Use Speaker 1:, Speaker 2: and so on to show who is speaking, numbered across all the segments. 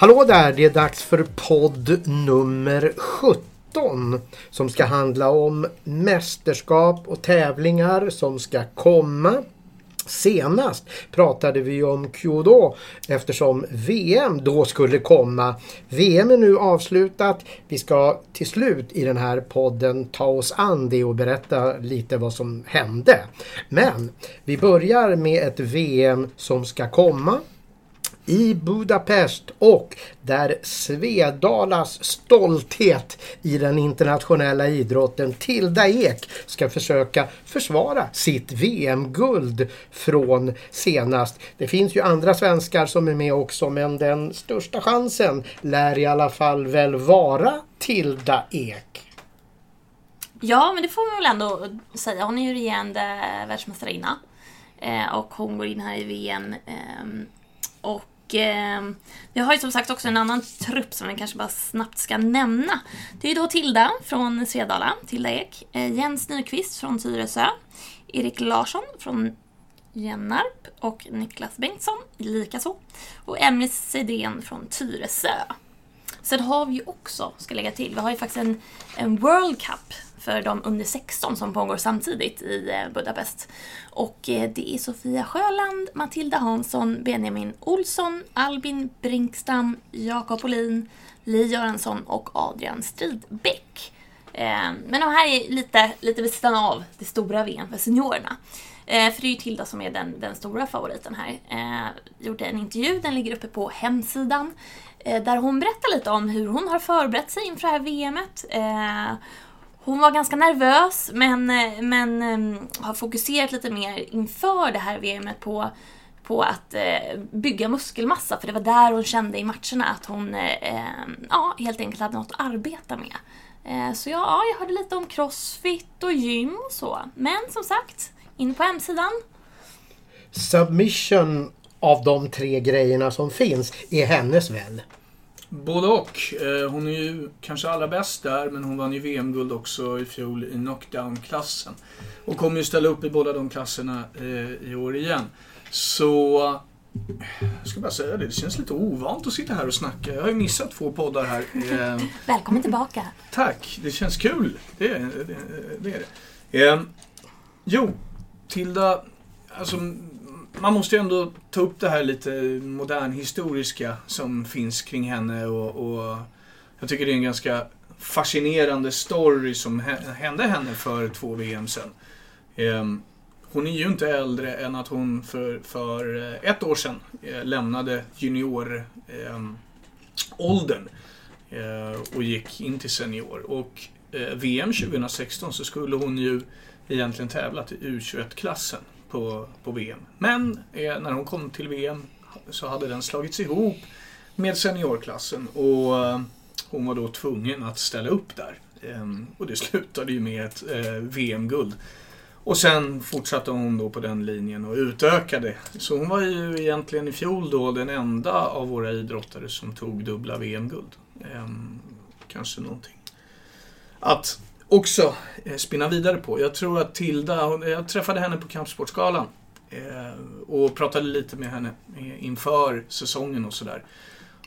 Speaker 1: Hallå där! Det är dags för podd nummer 17 som ska handla om mästerskap och tävlingar som ska komma. Senast pratade vi om Kyodo eftersom VM då skulle komma. VM är nu avslutat. Vi ska till slut i den här podden ta oss an det och berätta lite vad som hände. Men vi börjar med ett VM som ska komma i Budapest och där Svedalas stolthet i den internationella idrotten Tilda Ek ska försöka försvara sitt VM-guld från senast. Det finns ju andra svenskar som är med också men den största chansen lär i alla fall väl vara Tilda Ek.
Speaker 2: Ja, men det får man väl ändå säga. Hon är ju regerande världsmästarinna. Eh, och hon går in här i VM. Eh, och eh, vi har ju som sagt också en annan trupp som vi kanske bara snabbt ska nämna. Det är ju då Tilda från Svedala, Tilda Ek. Eh, Jens Nyqvist från Tyresö. Erik Larsson från Jennarp och Niklas Bengtsson likaså. Och Emily Sidén från Tyresö. Sen har vi ju också, ska lägga till, vi har ju faktiskt en, en World Cup för de under 16 som pågår samtidigt i eh, Budapest. Och eh, det är Sofia Sjöland, Matilda Hansson, Benjamin Olsson, Albin Brinkstam, Jakob Olin, Li Göransson och Adrian Stridbäck. Eh, men de här är lite, lite vid sidan av det stora VM för seniorerna. För det är ju Tilda som är den, den stora favoriten här. Eh, gjorde en intervju, den ligger uppe på hemsidan. Där hon berättar lite om hur hon har förberett sig inför det här VMet. Hon var ganska nervös men, eh, men um, har fokuserat lite mer inför det här VMet på, på att uh, bygga muskelmassa för det var där hon kände i matcherna att hon uh, ja, helt enkelt hade något att arbeta med. Uh, så ja, jag hörde lite om crossfit och gym och så. Men som sagt, in på hemsidan.
Speaker 1: Submission av de tre grejerna som finns är hennes väl?
Speaker 3: Både och. Eh, hon är ju kanske allra bäst där, men hon vann ju VM-guld också i fjol i knockdown-klassen. Och kommer ju ställa upp i båda de klasserna eh, i år igen. Så jag ska bara säga det, det känns lite ovant att sitta här och snacka. Jag har ju missat två poddar här.
Speaker 2: Eh, Välkommen tillbaka.
Speaker 3: Tack, det känns kul. Det, det, det är det. Jo, Tilda, alltså man måste ju ändå ta upp det här lite modernhistoriska som finns kring henne och, och jag tycker det är en ganska fascinerande story som hände henne för två VM sedan. Ehm, hon är ju inte äldre än att hon för, för eh, ett år sedan eh, lämnade junioråldern ehm, eh, och gick in till senior. Och eh, VM 2016 så skulle hon ju egentligen tävlat i U21-klassen på, på VM. Men eh, när hon kom till VM så hade den slagits ihop med seniorklassen och eh, hon var då tvungen att ställa upp där. Eh, och det slutade ju med ett eh, VM-guld. Och sen fortsatte hon då på den linjen och utökade. Så hon var ju egentligen i fjol då den enda av våra idrottare som tog dubbla VM-guld. Ehm, kanske någonting att också eh, spinna vidare på. Jag tror att Tilda, jag träffade henne på Kampsportsgalan eh, och pratade lite med henne eh, inför säsongen och sådär.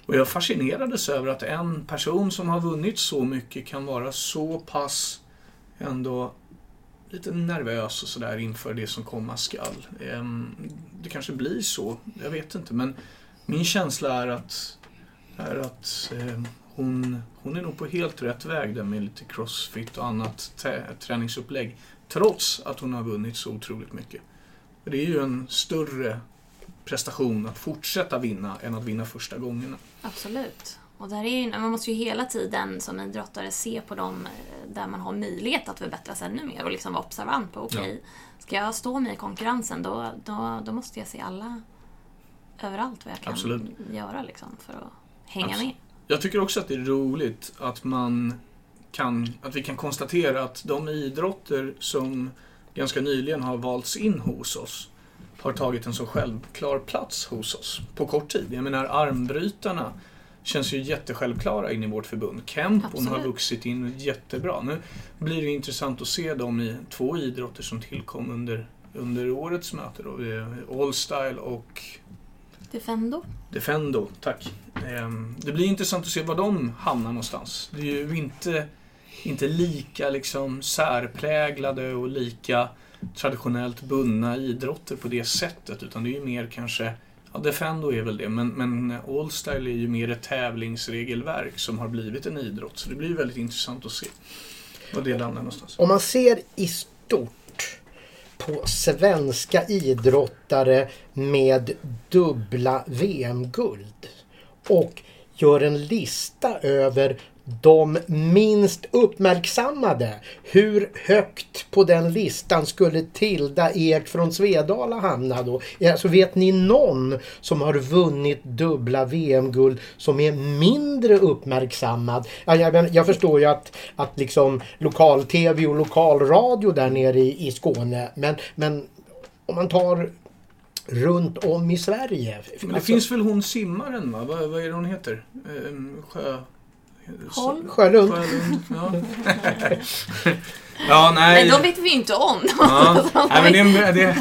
Speaker 3: Och jag fascinerades över att en person som har vunnit så mycket kan vara så pass ändå lite nervös och sådär inför det som komma skall. Ehm, det kanske blir så, jag vet inte. Men min känsla är att, är att ehm, hon, hon är nog på helt rätt väg där med lite crossfit och annat träningsupplägg. Trots att hon har vunnit så otroligt mycket. Det är ju en större prestation att fortsätta vinna än att vinna första gångerna.
Speaker 2: Absolut. Och där är ju, man måste ju hela tiden som idrottare se på dem eh, där man har möjlighet att förbättras ännu mer och liksom vara observant på okej, okay, ja. ska jag stå mig i konkurrensen då, då, då måste jag se alla överallt vad jag kan Absolut. göra liksom för att hänga Absolut. med.
Speaker 3: Jag tycker också att det är roligt att man kan, att vi kan konstatera att de idrotter som ganska nyligen har valts in hos oss har tagit en så självklar plats hos oss på kort tid. Jag menar armbrytarna känns ju jättesjälvklara in i vårt förbund. Kempon har vuxit in jättebra. Nu blir det intressant att se dem i två idrotter som tillkom under, under årets möte. Då. Allstyle och
Speaker 2: Defendo.
Speaker 3: Defendo, tack. Ehm, Det blir intressant att se var de hamnar någonstans. Det är ju inte, inte lika liksom särpräglade och lika traditionellt bundna idrotter på det sättet. Utan det är ju mer kanske, ja Defendo är väl det, men, men Allstyle är ju mer ett tävlingsregelverk som har blivit en idrott. Så det blir väldigt intressant att se var det landar någonstans.
Speaker 1: Om man ser i stort på svenska idrottare med dubbla VM-guld. Och gör en lista över de minst uppmärksammade. Hur högt på den listan skulle Tilda Ek från Svedala hamna då? Alltså vet ni någon som har vunnit dubbla VM-guld som är mindre uppmärksammad? Ja, jag, jag förstår ju att, att liksom lokal-tv och lokalradio där nere i, i Skåne men, men om man tar runt om i Sverige.
Speaker 3: Men det
Speaker 1: alltså,
Speaker 3: finns väl hon simmaren va? Vad, vad är det hon heter? Ehm, Sjö...
Speaker 2: Holm?
Speaker 1: Sjölund.
Speaker 3: Sjölund, ja. ja, nej.
Speaker 2: Nej, de vet vi ju inte om.
Speaker 3: Ja, nej, men det är en, bra- det är,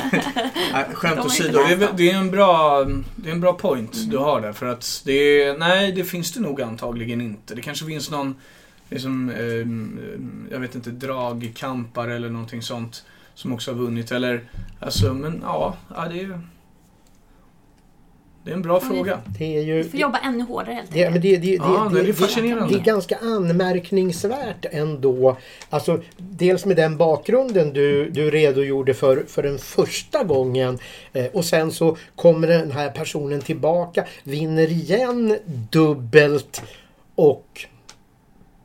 Speaker 3: nej, skämt
Speaker 2: De
Speaker 3: åsido, det, är, det är en bra, det är en bra point du har där. För att det är, nej, det finns det nog antagligen inte. Det kanske finns någon, liksom, ehm, jag vet inte, dragkampar eller någonting sånt som också har vunnit. Eller, alltså, men ja, ja det är det är en bra fråga.
Speaker 1: Det är ju...
Speaker 2: Vi får jobba ännu hårdare helt
Speaker 1: Det, men
Speaker 2: enkelt.
Speaker 1: det, det,
Speaker 3: Ja,
Speaker 1: det,
Speaker 3: det är fascinerande.
Speaker 1: Det är ganska anmärkningsvärt ändå. Alltså, dels med den bakgrunden du, du redogjorde för, för den första gången. Eh, och sen så kommer den här personen tillbaka, vinner igen dubbelt och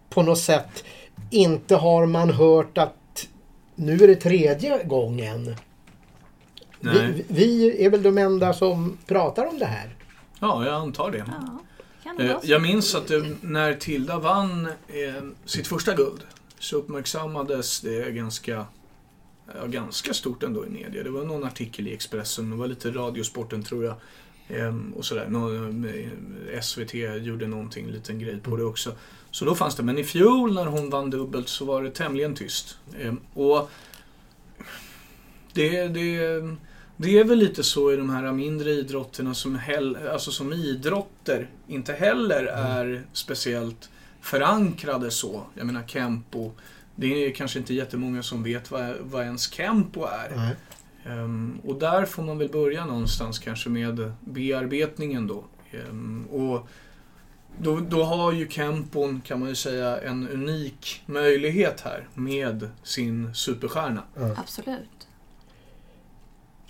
Speaker 1: på något sätt inte har man hört att nu är det tredje gången.
Speaker 3: Nej.
Speaker 1: Vi, vi är väl de enda som pratar om det här.
Speaker 3: Ja, jag antar det.
Speaker 2: Ja,
Speaker 3: Eh. Jag minns att eh, när Tilda vann eh, sitt första guld så uppmärksammades det ganska, ja, ganska stort ändå i media. Det var någon artikel i Expressen, det var lite Radiosporten tror jag. Ehm, och sådär. Nå, eh, SVT gjorde någonting, en liten grej på det också. Så då fanns det. Men i fjol när hon vann dubbelt så var det tämligen tyst. Ehm, och det, det, det är väl lite så i de här mindre idrotterna som, hell, alltså som idrotter inte heller är speciellt förankrade så. Jag menar Kempo. Det är kanske inte jättemånga som vet vad, vad ens Kempo är. Ehm, och där får man väl börja någonstans kanske med bearbetningen då. Ehm, och då, då har ju Kempon, kan man ju säga, en unik möjlighet här med sin superstjärna.
Speaker 2: Absolut.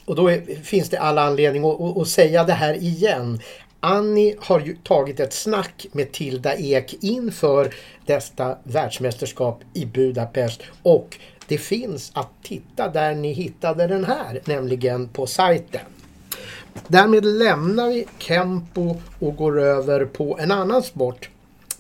Speaker 1: Och då är, finns det alla anledning att, att, att säga det här igen. Annie har ju tagit ett snack med Tilda Ek inför detta världsmästerskap i Budapest och det finns att titta där ni hittade den här, nämligen på sajten. Därmed lämnar vi Kempo och går över på en annan sport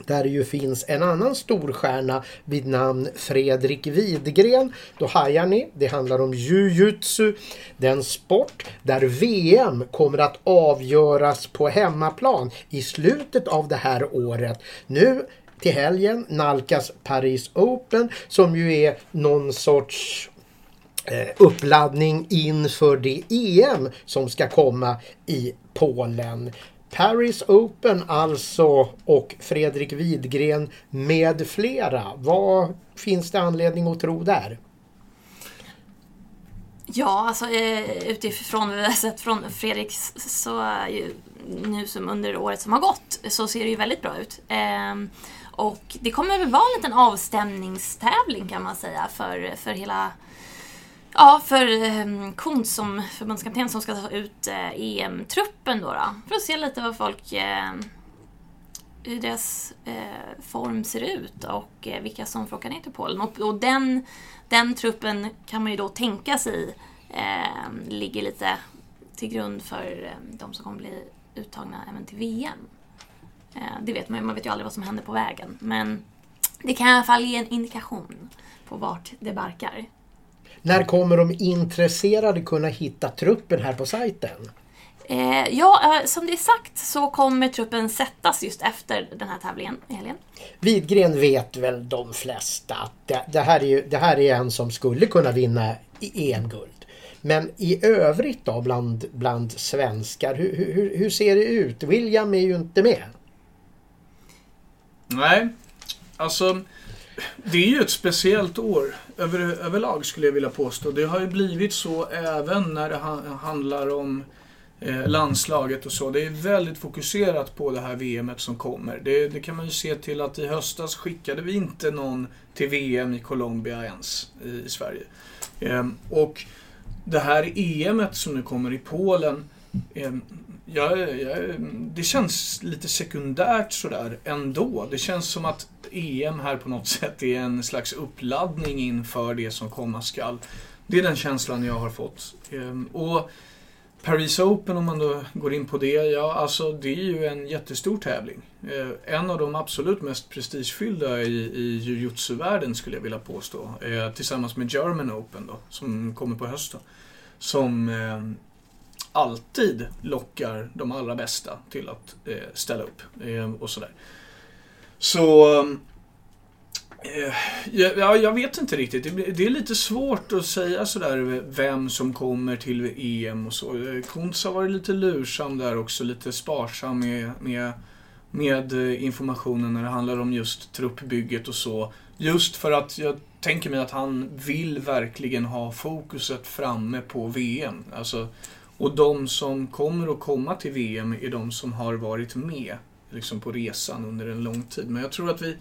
Speaker 1: där det ju finns en annan storstjärna vid namn Fredrik Widgren. Då hajar ni, det handlar om jujutsu, den sport där VM kommer att avgöras på hemmaplan i slutet av det här året. Nu till helgen nalkas Paris Open som ju är någon sorts eh, uppladdning inför det EM som ska komma i Polen. Paris Open alltså och Fredrik Widgren med flera. Vad finns det anledning att tro där?
Speaker 2: Ja, alltså eh, utifrån vad vi har sett från Fredrik så nu som under året som har gått så ser det ju väldigt bra ut. Ehm, och det kommer väl vara en liten avstämningstävling kan man säga för, för hela Ja, för eh, som förbundskapten som ska ta ut eh, EM-truppen då, då. För att se lite vad folk... Eh, hur deras eh, form ser ut och eh, vilka som får åka ner till Polen. Och, och den, den truppen kan man ju då tänka sig eh, ligger lite till grund för eh, de som kommer bli uttagna även till VM. Eh, det vet man ju, man vet ju aldrig vad som händer på vägen. Men det kan i alla fall ge en indikation på vart det barkar.
Speaker 1: När kommer de intresserade kunna hitta truppen här på sajten?
Speaker 2: Eh, ja, eh, som det är sagt så kommer truppen sättas just efter den här tävlingen i helgen.
Speaker 1: Widgren vet väl de flesta att det, det, här är ju, det här är en som skulle kunna vinna i EM-guld. Men i övrigt då bland, bland svenskar, hur, hur, hur ser det ut? William är ju inte med.
Speaker 3: Nej, alltså det är ju ett speciellt år över, överlag skulle jag vilja påstå. Det har ju blivit så även när det handlar om eh, landslaget och så. Det är väldigt fokuserat på det här VMet som kommer. Det, det, kan man ju se till att i höstas skickade vi inte någon till VM i Colombia ens i, i Sverige. Eh, och det här EMet som nu kommer i Polen eh, jag, jag, det känns lite sekundärt sådär ändå. Det känns som att EM här på något sätt är en slags uppladdning inför det som komma skall. Det är den känslan jag har fått. Ehm, och Paris Open, om man då går in på det, ja alltså det är ju en jättestor tävling. Eh, en av de absolut mest prestigefyllda i, i jujutsu-världen skulle jag vilja påstå. Eh, tillsammans med German Open då, som kommer på hösten. Som ehm, alltid lockar de allra bästa till att eh, ställa upp eh, och sådär. Så... Eh, jag, jag vet inte riktigt. Det är lite svårt att säga sådär vem som kommer till EM och så. Eh, Kuntz har varit lite lursam där också, lite sparsam med, med, med eh, informationen när det handlar om just truppbygget och så. Just för att jag tänker mig att han vill verkligen ha fokuset framme på VM. Alltså, och de som kommer att komma till VM är de som har varit med liksom på resan under en lång tid. Men jag tror att vi,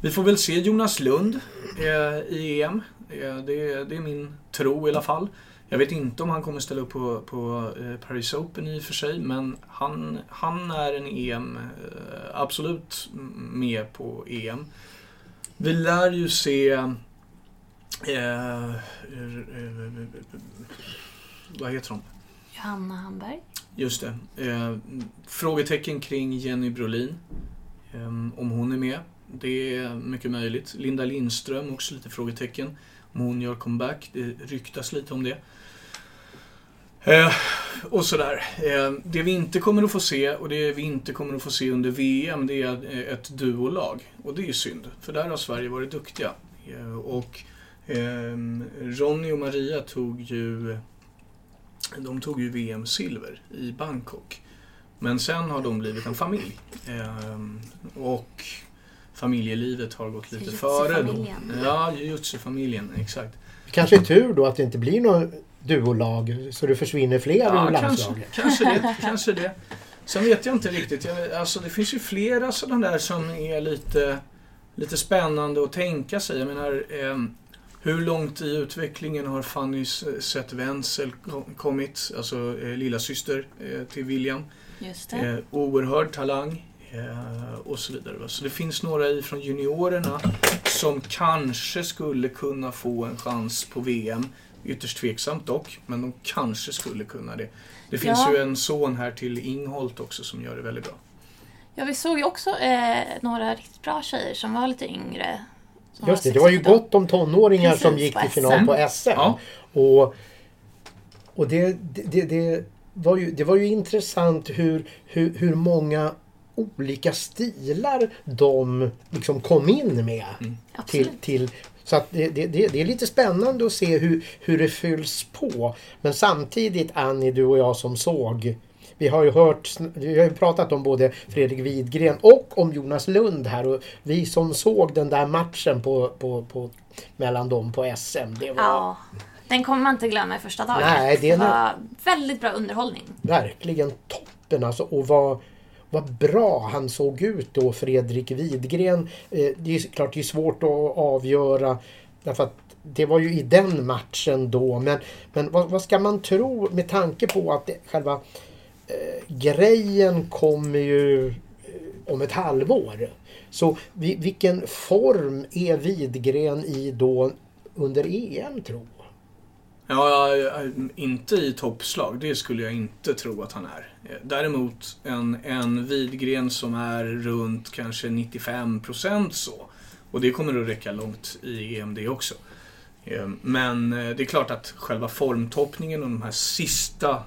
Speaker 3: vi får väl se Jonas Lund eh, i EM. Eh, det, det, är min tro i alla fall. Jag vet inte om han kommer ställa upp på, på eh, Paris Open i och för sig, men han, han är en EM, eh, absolut med på EM. Vi lär ju se eh, eh, eh vad heter de?
Speaker 2: Johanna Hamberg.
Speaker 3: Just det. Eh, frågetecken kring Jenny Brolin. Eh, om hon är med. Det är mycket möjligt. Linda Lindström, också lite frågetecken. Om hon gör comeback. Det ryktas lite om det. Eh, och sådär. Eh, det vi inte kommer att få se och det vi inte kommer att få se under VM det är eh, ett duolag. Och det är synd, för där har Sverige varit duktiga. Eh, och ehm, Ronny och Maria tog ju de tog ju VM-silver i Bangkok. Men sen har de blivit en familj. Ehm, och familjelivet har gått lite före. Då. Ja, jujutsu-familjen, exakt.
Speaker 1: Kanske är tur då att det inte blir något duolag så det försvinner fler ja, ur landslaget.
Speaker 3: Kanske, kanske det. kanske det. Sen vet jag inte riktigt. Jag, alltså det finns ju flera sådana där som är lite, lite spännande att tänka sig. Jag menar, eh, hur långt i utvecklingen har Fanny sett Wenzel kommit, alltså eh, lilla syster eh, till William.
Speaker 2: Just det. Eh,
Speaker 3: oerhörd talang eh, och så vidare. Så det finns några ifrån juniorerna som kanske skulle kunna få en chans på VM. Ytterst tveksamt dock, men de kanske skulle kunna det. Det finns ja. ju en son här till Ingholt också som gör det väldigt bra.
Speaker 2: Ja, vi såg ju också eh, några riktigt bra tjejer som var lite yngre
Speaker 1: Just det, det var ju gott om tonåringar Precis, som gick till final på SM. Ja. Och, och det, det, det, var ju, det var ju intressant hur, hur, hur många olika stilar de liksom kom in med. Mm. Till, till, så att det, det, det, är lite spännande att se hur, hur det fylls på. Men samtidigt Annie, du och jag som såg vi har ju hört, vi har ju pratat om både Fredrik Widgren och om Jonas Lund här och vi som såg den där matchen på, på, på mellan dem på SM. Det var...
Speaker 2: Ja, den kommer man inte glömma i första dagen.
Speaker 1: Nej, det,
Speaker 2: det var väldigt bra underhållning.
Speaker 1: Verkligen toppen alltså. Och vad, vad bra han såg ut då, Fredrik Widgren. Eh, det är klart det är svårt att avgöra därför att det var ju i den matchen då. Men, men vad, vad ska man tro med tanke på att det, själva eh, grejen kommer ju eh, om ett halvår. Så vi, vilken form är Widgren i då under EM tro?
Speaker 3: Ja, inte i toppslag. Det skulle jag inte tro att han är. Eh, däremot en, en Widgren som är runt kanske 95% så. Och det kommer att räcka långt i EM det också. Eh, men eh, det är klart att själva formtoppningen och de här sista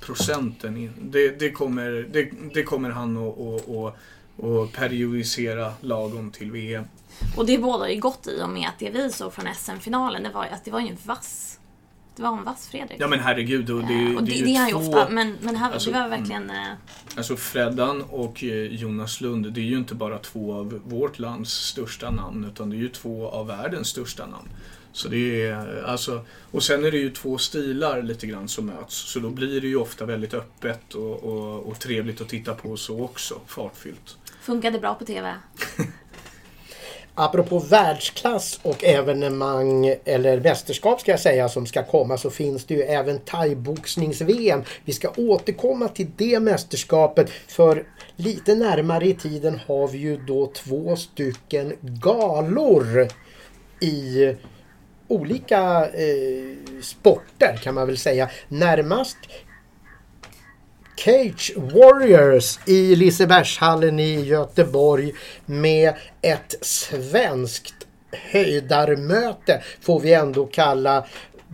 Speaker 3: procenten, det, det kommer, det, det, kommer han att, att periodisera lagom till VM.
Speaker 2: Och det bådar ju gott i och med att det vi såg från SM-finalen, det var att det var ju en vass var hon vass, Fredrik?
Speaker 3: Ja men herregud. Och det,
Speaker 2: Eh, och
Speaker 3: det,
Speaker 2: det,
Speaker 3: är
Speaker 2: det är ju
Speaker 3: två,
Speaker 2: ofta, men, men här,
Speaker 3: alltså,
Speaker 2: det var verkligen... eh,
Speaker 3: Alltså Freddan och eh, Jonas Lund, det är ju inte bara två av vårt lands största namn, utan det är ju två av världens största namn. Så det är, alltså, och sen är det ju två stilar lite grann som möts, så då blir det ju ofta väldigt öppet och, och, och trevligt att titta på så också, fartfyllt.
Speaker 2: Funkade bra på TV.
Speaker 1: Apropå världsklass och evenemang eller mästerskap ska jag säga som ska komma så finns det ju även thaiboxnings-VM. Vi ska återkomma till det mästerskapet för lite närmare i tiden har vi ju då två stycken galor i olika eh, sporter kan man väl säga. Närmast Cage Warriors i Lisebergshallen i Göteborg med ett svenskt höjdarmöte får vi ändå kalla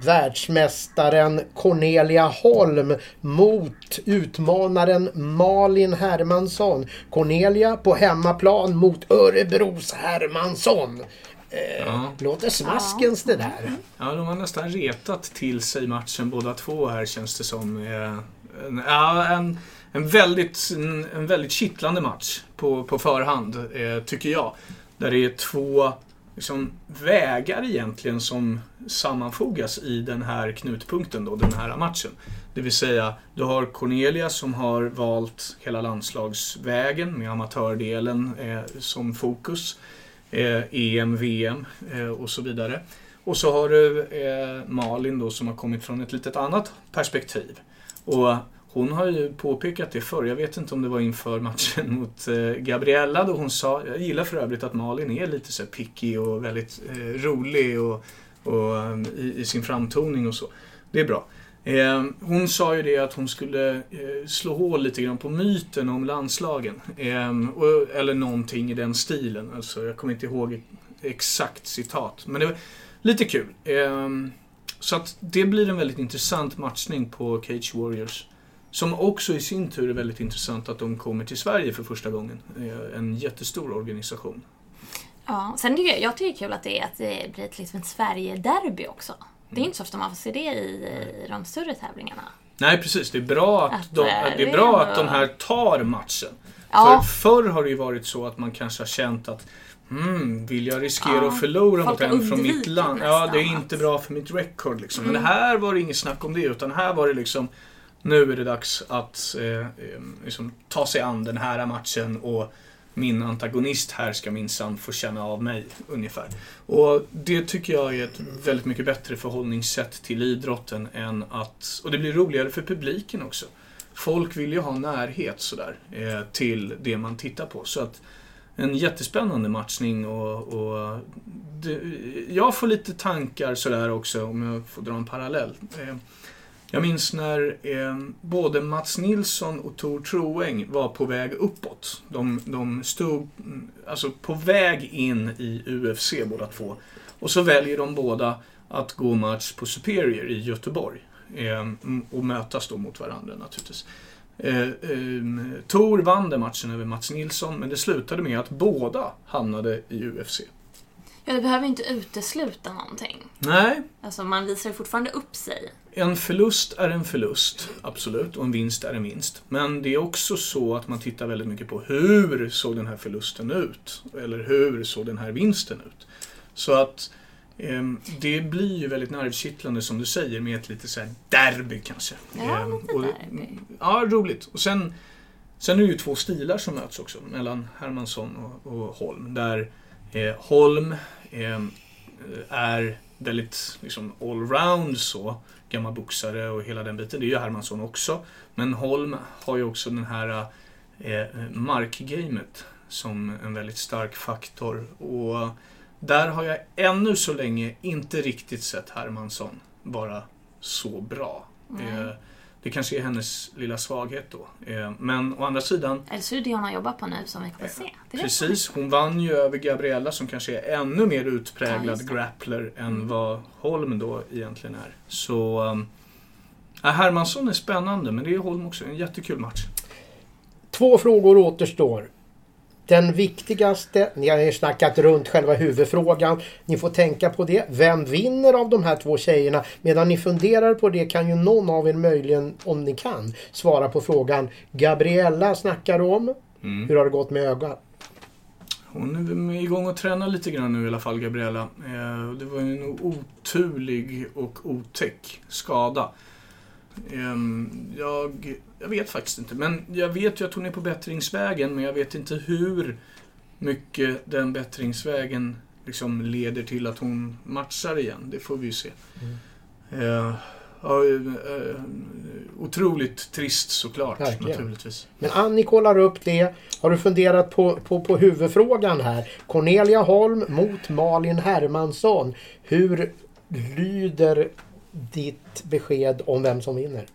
Speaker 1: världsmästaren Cornelia Holm mot utmanaren Malin Hermansson. Cornelia på hemmaplan mot Örebros Hermansson. Eh,
Speaker 3: Ja.
Speaker 1: Låter smaskens det där.
Speaker 3: Ja, de har nästan retat till sig matchen båda två här känns det som. Eh, En, ja, en, en, väldigt, en, en väldigt kittlande match på, på förhand, eh, tycker jag. Där det är två liksom, vägar egentligen som sammanfogas i den här knutpunkten, då, den här matchen. Det vill säga, du har Cornelia som har valt hela landslagsvägen med amatördelen eh, som fokus. Eh, EM, VM eh, och så vidare. Och så har du eh, Malin då som har kommit från ett litet annat perspektiv. Och hon har ju påpekat det förr, jag vet inte om det var inför matchen mot eh, Gabriella då hon sa, jag gillar för övrigt att Malin är lite så här picky och väldigt eh, rolig och, och eh, i, i sin framtoning och så. Det är bra. Eh, hon sa ju det att hon skulle eh, slå hål lite grann på myten om landslagen. Ehm, och, eller någonting i den stilen. Alltså, jag kommer inte ihåg exakt citat. Men det var lite kul. Ehm, så att det blir en väldigt intressant matchning på Cage Warriors. Som också i sin tur är väldigt intressant att de kommer till Sverige för första gången. Eh, en jättestor organisation.
Speaker 2: Ja, sen tycker jag, jag tycker det är kul att det, att det blir ett, liksom ett Sverige-derby också. Det är inte så ofta man får se det i, i de större tävlingarna.
Speaker 3: Nej precis, det är bra att,
Speaker 2: Att,
Speaker 3: de,
Speaker 2: eh,
Speaker 3: det är bra att de här tar matchen.
Speaker 2: Ja.
Speaker 3: För förr har det ju varit så att man kanske har känt att Hmm, vill jag riskera
Speaker 2: Ja,
Speaker 3: att förlora mot en från mitt land? Ja, det är inte bra för mitt record liksom. Men
Speaker 2: Mm.
Speaker 3: det här var det inget snack om det, utan här var det liksom Nu är det dags att eh, eh, liksom, ta sig an den här matchen och min antagonist här ska minsann få känna av mig, ungefär. Och det tycker jag är ett väldigt mycket bättre förhållningssätt till idrotten än att... Och det blir roligare för publiken också. Folk vill ju ha närhet sådär eh, till det man tittar på. Så att en jättespännande matchning och, och det, jag får lite tankar sådär också om jag får dra en parallell. Eh, jag minns när eh, både Mats Nilsson och Tor Troeng var på väg uppåt. De, de stod mm, alltså på väg in i UFC båda två. Och så väljer de båda att gå match på Superior i Göteborg. Eh, och mötas då mot varandra naturligtvis. Eh, eh, Tor vann den matchen över Mats Nilsson, men det slutade med att båda hamnade i UFC.
Speaker 2: Ja, det behöver inte utesluta någonting.
Speaker 3: Nej,
Speaker 2: Alltså man visar ju fortfarande upp sig.
Speaker 3: En förlust är en förlust, absolut, och en vinst är en vinst. Men det är också så att man tittar väldigt mycket på hur såg den här förlusten ut? Eller hur såg den här vinsten ut? Så att ehm, det blir ju väldigt nervkittlande som du säger med ett lite så här derby kanske.
Speaker 2: Ja,
Speaker 3: Ehm,
Speaker 2: lite
Speaker 3: och,
Speaker 2: derby.
Speaker 3: Ja, roligt. Och sen, sen är det ju två stilar som möts också mellan Hermansson och, och Holm. Där eh, Holm ehm, är väldigt liksom allround så. Gammal boxare och hela den biten. Det är ju Hermansson också. Men Holm har ju också den här eh, markgamet som en väldigt stark faktor. Och där har jag ännu så länge inte riktigt sett Hermansson vara så bra. Eh, det kanske är hennes lilla svaghet då. Eh, men å andra sidan,
Speaker 2: Eller så är det det hon har jobbat på nu som vi kommer se.
Speaker 3: Precis, hon vann ju över Gabriella som kanske är ännu mer
Speaker 2: Ja,
Speaker 3: utpräglad
Speaker 2: det.
Speaker 3: grappler än vad Holm då egentligen är. Så... Ja, Hermansson är spännande, men det är Holm också. En jättekul match.
Speaker 1: Två frågor återstår. Den viktigaste, ni har ju snackat runt själva huvudfrågan. Ni får tänka på det. Vem vinner av de här två tjejerna? Medan ni funderar på det kan ju någon av er möjligen, om ni kan, svara på frågan. Gabriella snackar om.
Speaker 3: Mm.
Speaker 1: Hur har det gått med ögat?
Speaker 3: Hon är igång och tränar lite grann nu i alla fall, Gabriella. Eh, Det var ju en oturlig och otäck skada. Ehm, Jag, jag vet faktiskt inte, men jag vet ju att hon är på bättringsvägen, men jag vet inte hur mycket den bättringsvägen liksom leder till att hon matchar igen. Det får vi ju se. Eh, Ja, eh, otroligt trist såklart,
Speaker 1: Verkligen.
Speaker 3: naturligtvis.
Speaker 1: Men Annie kollar upp det. Har du funderat på, på, på huvudfrågan här? Cornelia Holm mot Malin Hermansson. Hur lyder ditt besked om vem som vinner?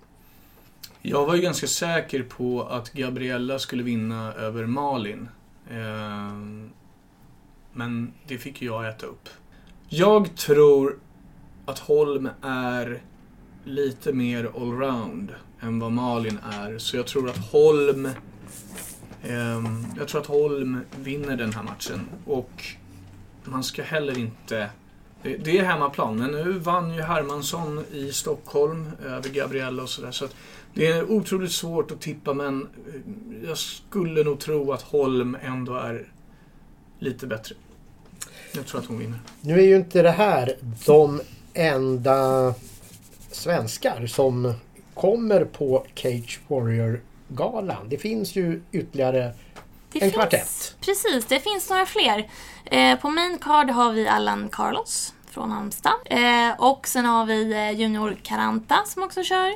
Speaker 3: Jag var ju ganska säker på att Gabriella skulle vinna över Malin. Eh, men det fick ju jag äta upp. Jag tror att Holm är lite mer allround än vad Malin är. Så jag tror att Holm... Ehm, jag tror att Holm vinner den här matchen. Och man ska heller inte... Det, det är hemmaplan, men nu vann ju Hermansson i Stockholm eh, över Gabriella och sådär. Så det är otroligt svårt att tippa, men eh, jag skulle nog tro att Holm ändå är lite bättre. Jag tror att hon vinner.
Speaker 1: Nu är ju inte det här de enda svenskar som kommer på Cage Warrior-galan. Det finns ju ytterligare
Speaker 2: det
Speaker 1: En
Speaker 2: finns,
Speaker 1: kvartett.
Speaker 2: Precis, det finns några fler. Eh, på main card har vi Allan Carlos från Halmstad. Eh, och sen har vi eh, Junior Caranta som också kör.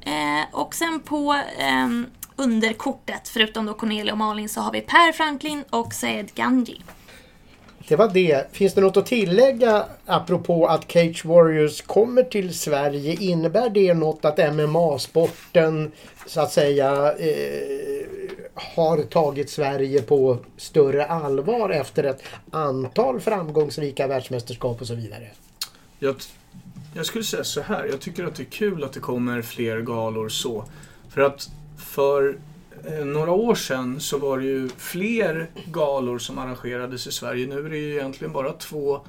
Speaker 2: Eh, och sen på ehm, underkortet, förutom då Cornelia och Malin, så har vi Per Franklin och Sayed Ganji.
Speaker 1: Det var det. Finns det något att tillägga apropå att Cage Warriors kommer till Sverige? Innebär det något att MMA-sporten så att säga eh, har tagit Sverige på större allvar efter ett antal framgångsrika världsmästerskap och så vidare?
Speaker 3: Jag, jag skulle säga så här. Jag tycker att det är kul att det kommer fler galor så. För att för eh, några år sedan så var det ju fler galor som arrangerades i Sverige. Nu är det ju egentligen bara två,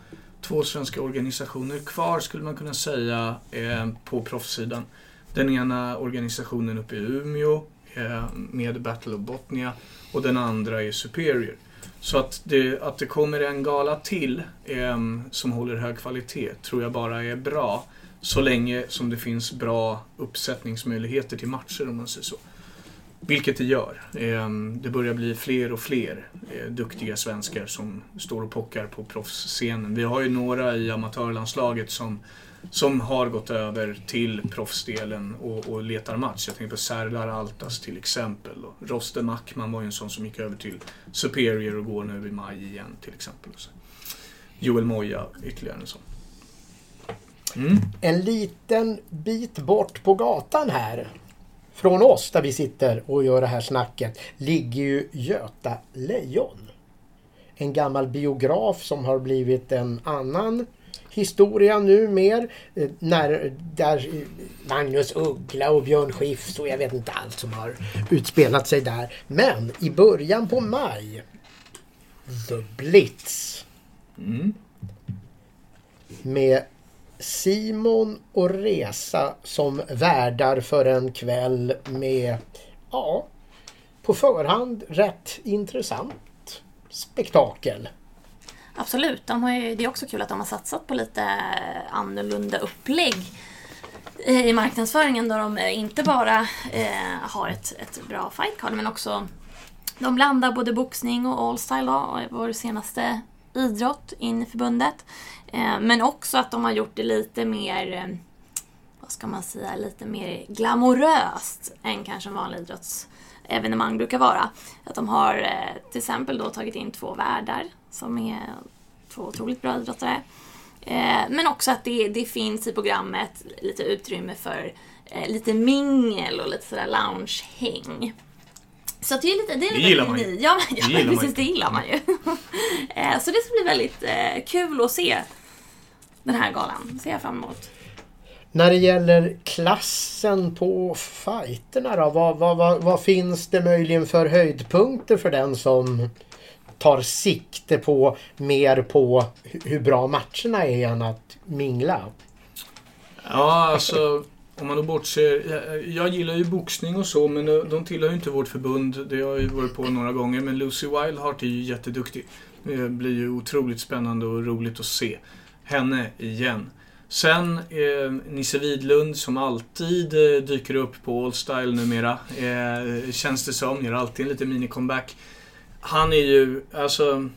Speaker 3: två svenska organisationer kvar skulle man kunna säga eh, på proffssidan. Den ena organisationen uppe i Umeå Eh, med Battle of Botnia och den andra är Superior. Så att det, att det kommer en gala till eh, som håller hög kvalitet tror jag bara är bra. Så länge som det finns bra uppsättningsmöjligheter till matcher om man säger så. Vilket det gör. Eh, det börjar bli fler och fler eh, duktiga svenskar som står och pockar på proffsscenen. Vi har ju några i amatörlandslaget som, som har gått över till proffsdelen och, och letar match. Jag tänker på Serdar Altas till exempel. Och Rosten Mackman var ju en sån som gick över till Superior och går nu i maj igen till exempel. Och så. Joel Moya ytterligare en sån. Mm.
Speaker 1: En liten bit bort på gatan här från oss där vi sitter och gör det här snacket ligger ju Göta Lejon. En gammal biograf som har blivit en annan historia nu mer. eh, När, där eh, Magnus Uggla och Björn Skifs och jag vet inte allt som har utspelat sig där. Men i början på maj The Blitz
Speaker 3: Mm.
Speaker 1: med Simon och Resa som värdar för en kväll med, ja, på förhand rätt intressant spektakel.
Speaker 2: Absolut, de har ju, det är också kul att de har satsat på lite annorlunda upplägg i marknadsföringen då de eh, inte bara eh, har ett, ett bra fightcard men också de blandar både boxning och allstyle då, vår senaste idrott in i förbundet. Eh, men också att de har gjort det lite mer, eh, ska man säga, lite mer glamoröst än kanske en vanlig idrottsevenemang brukar vara. Att de har eh, till exempel då tagit in två värdar som är två otroligt bra idrottare. Eh, men också att det, det finns i programmet lite utrymme för eh, lite mingel och lite sådär loungehäng. Så det är lite... Det, är
Speaker 3: Det
Speaker 2: lite
Speaker 3: gillar man ju.
Speaker 2: Ja, men, ja,
Speaker 3: Det gillar man
Speaker 2: precis, det gillar man ju. så det ska bli väldigt kul att se den här galan. ser jag fram emot.
Speaker 1: När det gäller klassen på fighterna då, vad, vad, vad, vad finns det möjligen för höjdpunkter för den som tar sikte på mer på hur bra matcherna är än att mingla.
Speaker 3: Ja, alltså om man då bortser... Jag, jag gillar ju boxning och så, men de, de tillhör ju inte vårt förbund. Det har jag ju varit på några gånger. Men Lucy Wildheart är ju jätteduktig. Det blir ju otroligt spännande och roligt att se henne igen. Sen eh, Nisse Widlund som alltid eh, dyker upp på All Style numera. Eh, känns det som. Gör alltid en liten mini-comeback. Han är ju, alltså...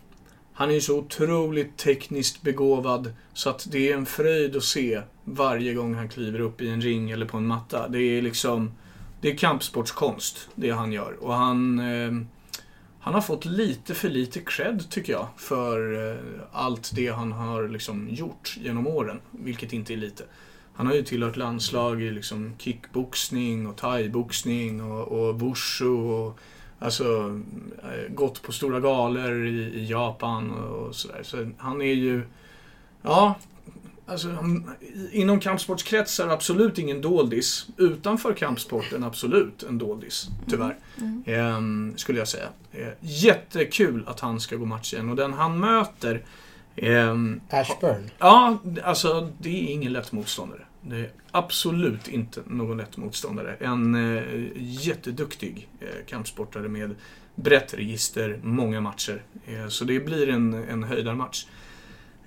Speaker 3: Han är ju så otroligt tekniskt begåvad så att det är en fröjd att se varje gång han kliver upp i en ring eller på en matta. Det är liksom... Det är kampsportskonst, det han gör. Och han... Eh, han har fått lite för lite cred, tycker jag, för eh, allt det han har liksom gjort genom åren. Vilket inte är lite. Han har ju tillhört landslag i liksom kickboxning och thaiboxning och, och wushu och alltså eh, gått på stora galor i, i Japan och sådär. Så han är ju, ja, alltså inom kampsportskretsar absolut ingen doldis. Utanför kampsporten absolut en doldis, tyvärr. Ehm, skulle jag säga. Eh, jättekul att han ska gå match igen och den han möter ehm,
Speaker 1: Ashburn.
Speaker 3: Ja, alltså det är ingen lätt motståndare. Det är absolut inte någon lätt motståndare. En eh, jätteduktig eh, kampsportare med brett register, många matcher. Eh, så det blir en, en höjdarmatch.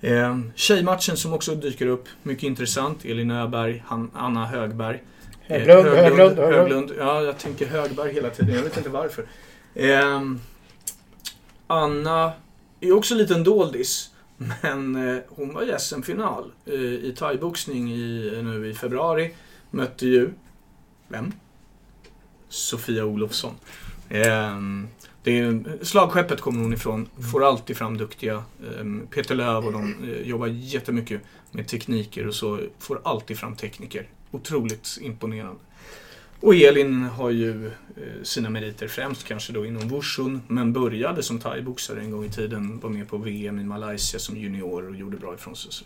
Speaker 3: Eh, tjejmatchen som också dyker upp, mycket intressant. Elin Öberg, Han, Anna Högberg. Eh,
Speaker 1: Höglund, Höglund, Höglund.
Speaker 3: Höglund. Ja, jag tänker Högberg hela tiden. Jag vet inte varför. Eh, Anna är också en liten doldis. Men eh, hon var i SM-final eh, i thaiboxning i, nu i februari. Mötte ju, vem? Sofia Olofsson. Det är, slagskeppet kommer hon ifrån. Får alltid fram duktiga. Eh, Peter Löv och de eh, jobbar jättemycket med tekniker och så. Får alltid fram tekniker. Otroligt imponerande. Och Elin har ju eh, sina meriter främst kanske då inom wushun, men började som thaiboxare en gång i tiden. Var med på VM i Malaysia som junior och gjorde bra ifrån sig. Så,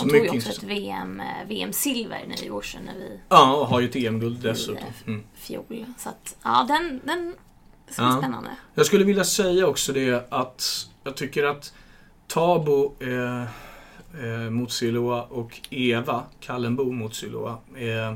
Speaker 2: Hon tog ju också ett. VM, eh, VM-silver nu i Orsa när vi
Speaker 3: Ja, och har ju ett EM-guld dessutom. Mm.
Speaker 2: fjol. Så att, ja, den, den ska bli
Speaker 3: Ja.
Speaker 2: spännande.
Speaker 3: Jag skulle vilja säga också det att jag tycker att Tabo eh, eh, mot Siloa och Eva Kallenbo mot Siloa eh,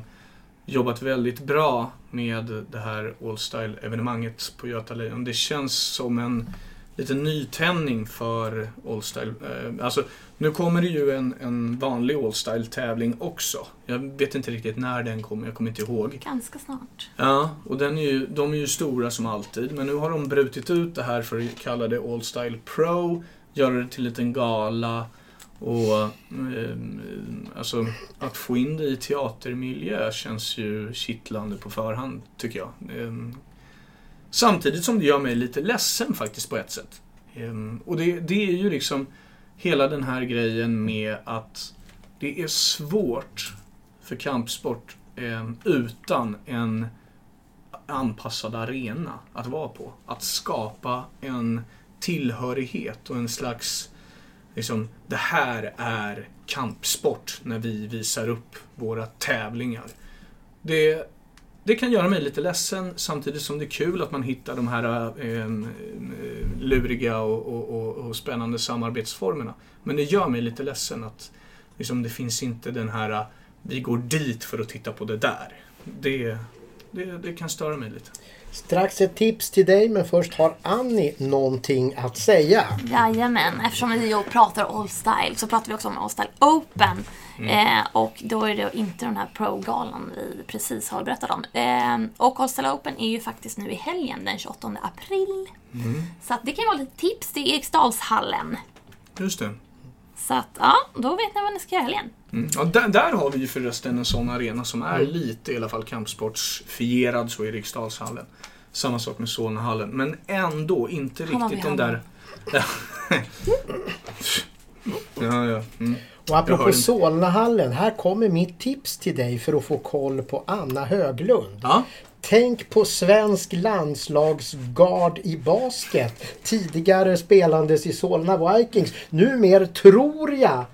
Speaker 3: jobbat väldigt bra med det här All Style-evenemanget på Göta Lejon. Det känns som en liten nytändning för All Style. Eh, alltså, nu kommer det ju en, en vanlig All Style-tävling också. Jag vet inte riktigt när den kommer, jag kommer inte ihåg.
Speaker 2: Ganska snart.
Speaker 3: Ja, och den är ju, de är ju stora som alltid. Men nu har de brutit ut det här för att kalla det All Style Pro. Göra det till en liten gala. Och eh, alltså att få in det i teatermiljö känns ju kittlande på förhand, tycker jag. Eh, samtidigt som det gör mig lite ledsen faktiskt på ett sätt. Ehm, och det, det är ju liksom hela den här grejen med att det är svårt för kampsport eh, utan en anpassad arena att vara på. Att skapa en tillhörighet och en slags liksom, det här är kampsport när vi visar upp våra tävlingar. Det, det kan göra mig lite ledsen samtidigt som det är kul att man hittar de här eh, eh, luriga och, och, och, och spännande samarbetsformerna. Men det gör mig lite ledsen att liksom, det finns inte den här vi går dit för att titta på det där. Det, det, det kan störa mig lite.
Speaker 1: Strax ett tips till dig men först har Annie någonting att säga.
Speaker 2: Jajamän, eftersom vi ju pratar All Style så pratar vi också om All Style Open. Eh, och då är det inte den här Pro-galan vi precis har berättat om. Eh, och All Style Open är ju faktiskt nu i helgen den 28 april. Så att det kan vara lite tips. Det är Eriksdalshallen.
Speaker 3: Just det.
Speaker 2: Så att ja, då vet ni vad ni ska göra helgen.
Speaker 3: Mm. Ja, där, där har vi ju förresten en sån arena som är lite i alla fall kampsportsfierad så i Riksdalshallen. Samma sak med Solnahallen, men ändå inte riktigt de där... ja, ja. Mm.
Speaker 1: Och apropå Solnahallen, här kommer mitt tips till dig för att få koll på Anna Höglund.
Speaker 3: ja.
Speaker 1: Tänk på svensk landslagsgard i basket. Tidigare spelandes i Solna Vikings. Numer tror jag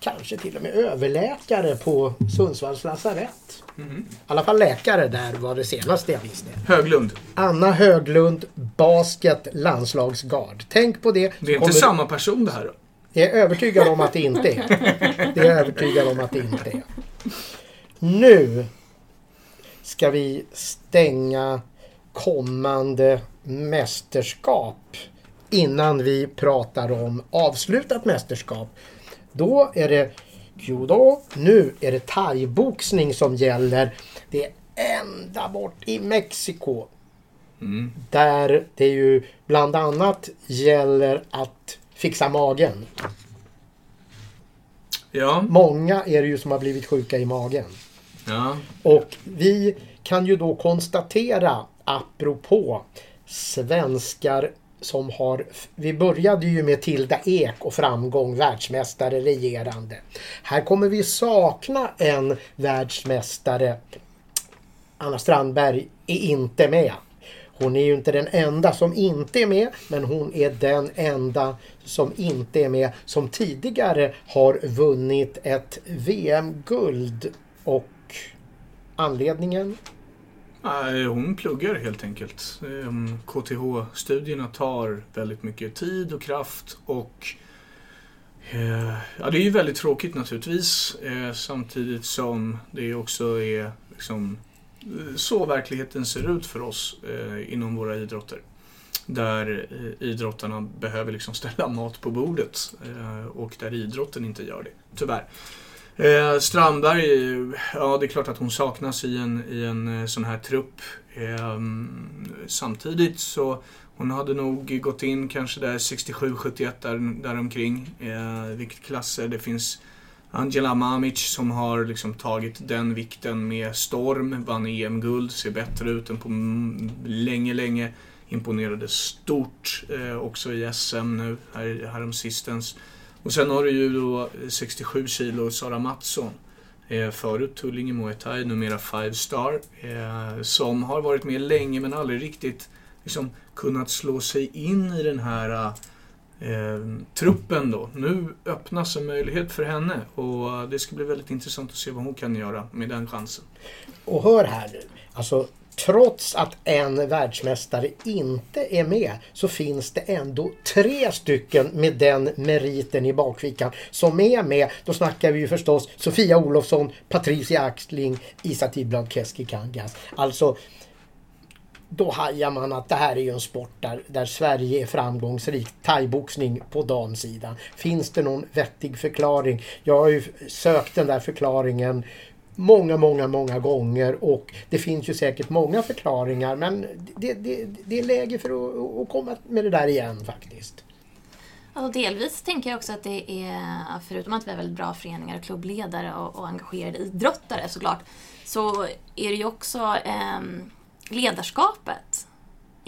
Speaker 1: kanske till och med överläkare på Sundsvalls lasarett.
Speaker 3: Mhm.
Speaker 1: I alla fall läkare där var det senaste jag visste.
Speaker 3: Höglund.
Speaker 1: Anna Höglund, basket landslagsgard. Tänk på det.
Speaker 3: Det är inte
Speaker 1: Kommer-
Speaker 3: samma person det här då?
Speaker 1: Jag är övertygad om att det inte är. Det är jag övertygad om att det inte är. Nu ska vi stänga kommande mästerskap innan vi pratar om avslutat mästerskap. Då är det judo. Nu är det thaiboxning som gäller. Det är ända bort i Mexiko.
Speaker 3: Mm.
Speaker 1: Där det ju bland annat gäller att fixa magen.
Speaker 3: Ja.
Speaker 1: Många är det ju som har blivit sjuka i magen
Speaker 3: ja.
Speaker 1: Och vi kan ju då konstatera, apropå svenskar som har... Vi började ju med Tilda Ek och framgång, världsmästare regerande. Här kommer vi sakna en världsmästare. Anna Strandberg är inte med. Hon är ju inte den enda som inte är med, men hon är den enda som inte är med som tidigare har vunnit ett VM-guld. Och anledningen?
Speaker 3: Hon pluggar helt enkelt. Ehm, KTH-studierna tar väldigt mycket tid och kraft och eh, ja, det är ju väldigt tråkigt naturligtvis eh, samtidigt som det också är liksom, eh, så verkligheten ser ut för oss inom våra idrotter. Där idrottarna behöver liksom ställa mat på bordet och där idrotten inte gör det, tyvärr. Eh, Strandberg, ja det är klart att hon saknas i en, i en eh, sån här trupp. Eh, samtidigt så hon hade nog gått in kanske där 67-71 där, däromkring. Eh, viktklasser. Det finns Angela Mamic som har liksom tagit den vikten med storm. Vann EM-guld, ser bättre ut än på länge, länge. Imponerade stort eh, också i SM nu här, häromsistens. Och sen har du ju då eh, 67 kilo Sara Mattsson. Eh, förut Tullinge Muay Thai, numera Five Star. Eh, som har varit med länge men aldrig riktigt liksom, kunnat slå sig in i den här eh, truppen då. Nu öppnas en möjlighet för henne och eh, det ska bli väldigt intressant att se vad hon kan göra med den chansen.
Speaker 1: Och hör här nu. Alltså, trots att en världsmästare inte är med så finns det ändå tre stycken med den meriten i bakfickan som är med. Då snackar vi ju förstås Sofia Olofsson, Patricia Axling, Isa Tidblad Keskikangas. Alltså, då hajar man att det här är ju en sport där, där Sverige är framgångsrikt. Thaiboxning på damsidan. Finns det någon vettig förklaring? Jag har ju sökt den där förklaringen många, många, många gånger och det finns ju säkert många förklaringar men det, det, det är läge för att, att komma med det där igen faktiskt.
Speaker 2: Alltså delvis tänker jag också att det är, förutom att vi har väldigt bra föreningar och klubbledare och, och engagerade idrottare såklart, så är det ju också eh, ledarskapet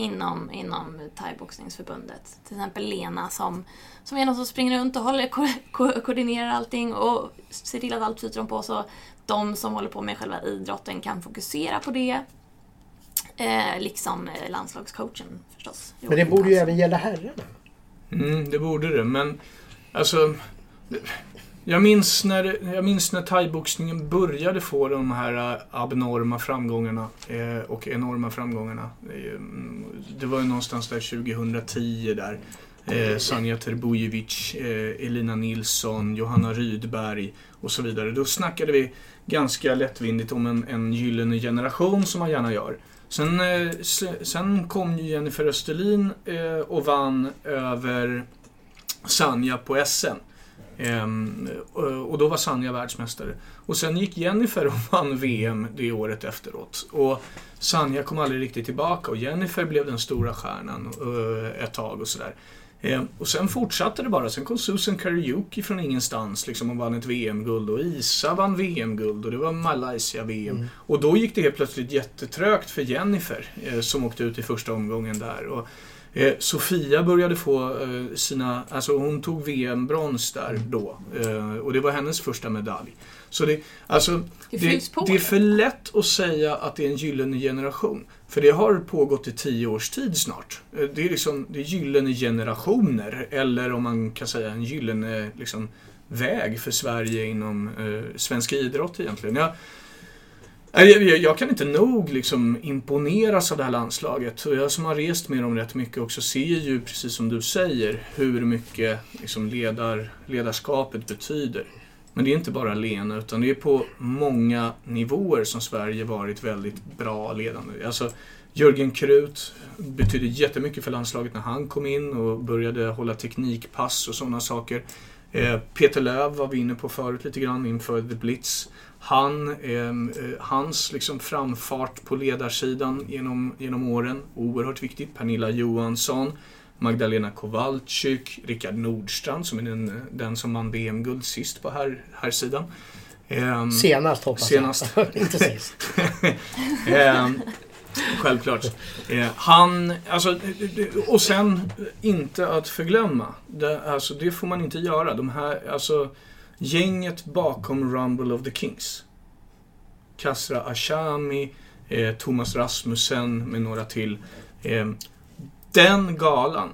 Speaker 2: inom, inom thaiboxningsförbundet. Till exempel Lena som, som är någon som springer runt och håller, ko, ko, koordinerar allting och ser till att allt flyter på så de som håller på med själva idrotten kan fokusera på det. Eh, liksom eh, landslagscoachen förstås.
Speaker 1: Men det borde ju även gälla herrarna.
Speaker 3: Mm, det borde det, men alltså... Jag minns när, jag minns när thaiboxningen började få de här äh, abnorma framgångarna eh, och enorma framgångarna. Det mm, var ju någonstans där 2010 där. Eh, Sanja Terbujevic, eh, Elina Nilsson, Johanna Rydberg och så vidare. Då snackade vi ganska lättvindigt om en, en gyllene generation som man gärna gör. Sen, eh, sen kom ju Jennifer Österlin eh, och vann över Sanja på SM. Ehm, och då var Sanja världsmästare. Och sen gick Jennifer och vann VM det året efteråt. Och Sanja kom aldrig riktigt tillbaka och Jennifer blev den stora stjärnan eh, ett tag och sådär. Ehm, och sen fortsatte det bara. Sen kom Susan Kariuki från ingenstans liksom, och vann ett VM-guld. Och Isa vann VM-guld och det var Malaysia-VM. Och då gick det helt plötsligt jättetrögt för Jennifer eh, som åkte ut i första omgången där. Och, Eh, Sofia började få eh, sina, alltså hon tog VM-brons där då. Eh, och det var hennes första medalj. Så det, alltså,
Speaker 2: Det
Speaker 3: det, det är för lätt att säga att det är en gyllene generation. För det har pågått i tio års tid snart. Eh, Det är liksom, det är gyllene generationer. Eller om man kan säga en gyllene liksom, väg för Sverige inom eh, svensk idrott egentligen. Jag, jag, jag, jag kan inte nog liksom imponeras av det här landslaget. Och jag som har rest med dem rätt mycket också ser ju, precis som du säger, hur mycket liksom ledar, ledarskapet betyder. Men det är inte bara Lena, utan det är på många nivåer som Sverige varit väldigt bra ledande. Alltså, Jörgen Krut betydde jättemycket för landslaget när han kom in och började hålla teknikpass och sådana saker. Eh, Peter Löv var vi inne på förut lite grann inför The Blitz. Han, ehm, eh, hans liksom framfart på ledarsidan genom, genom åren, oerhört viktigt. Pernilla Johansson, Magdalena Kowalczyk, Rickard Nordstrand som är den, den som vann VM-guld sist på här, här sidan.
Speaker 1: Um, senast hoppas
Speaker 3: senast.
Speaker 1: jag. Inte sist.
Speaker 3: um, självklart. Uh, han, alltså, och sen inte att förglömma. Det, alltså, det får man inte göra. De här, alltså, gänget bakom Rumble of the Kings. Kasra Ashami, eh, Thomas Rasmussen med några till. Eh, den galan,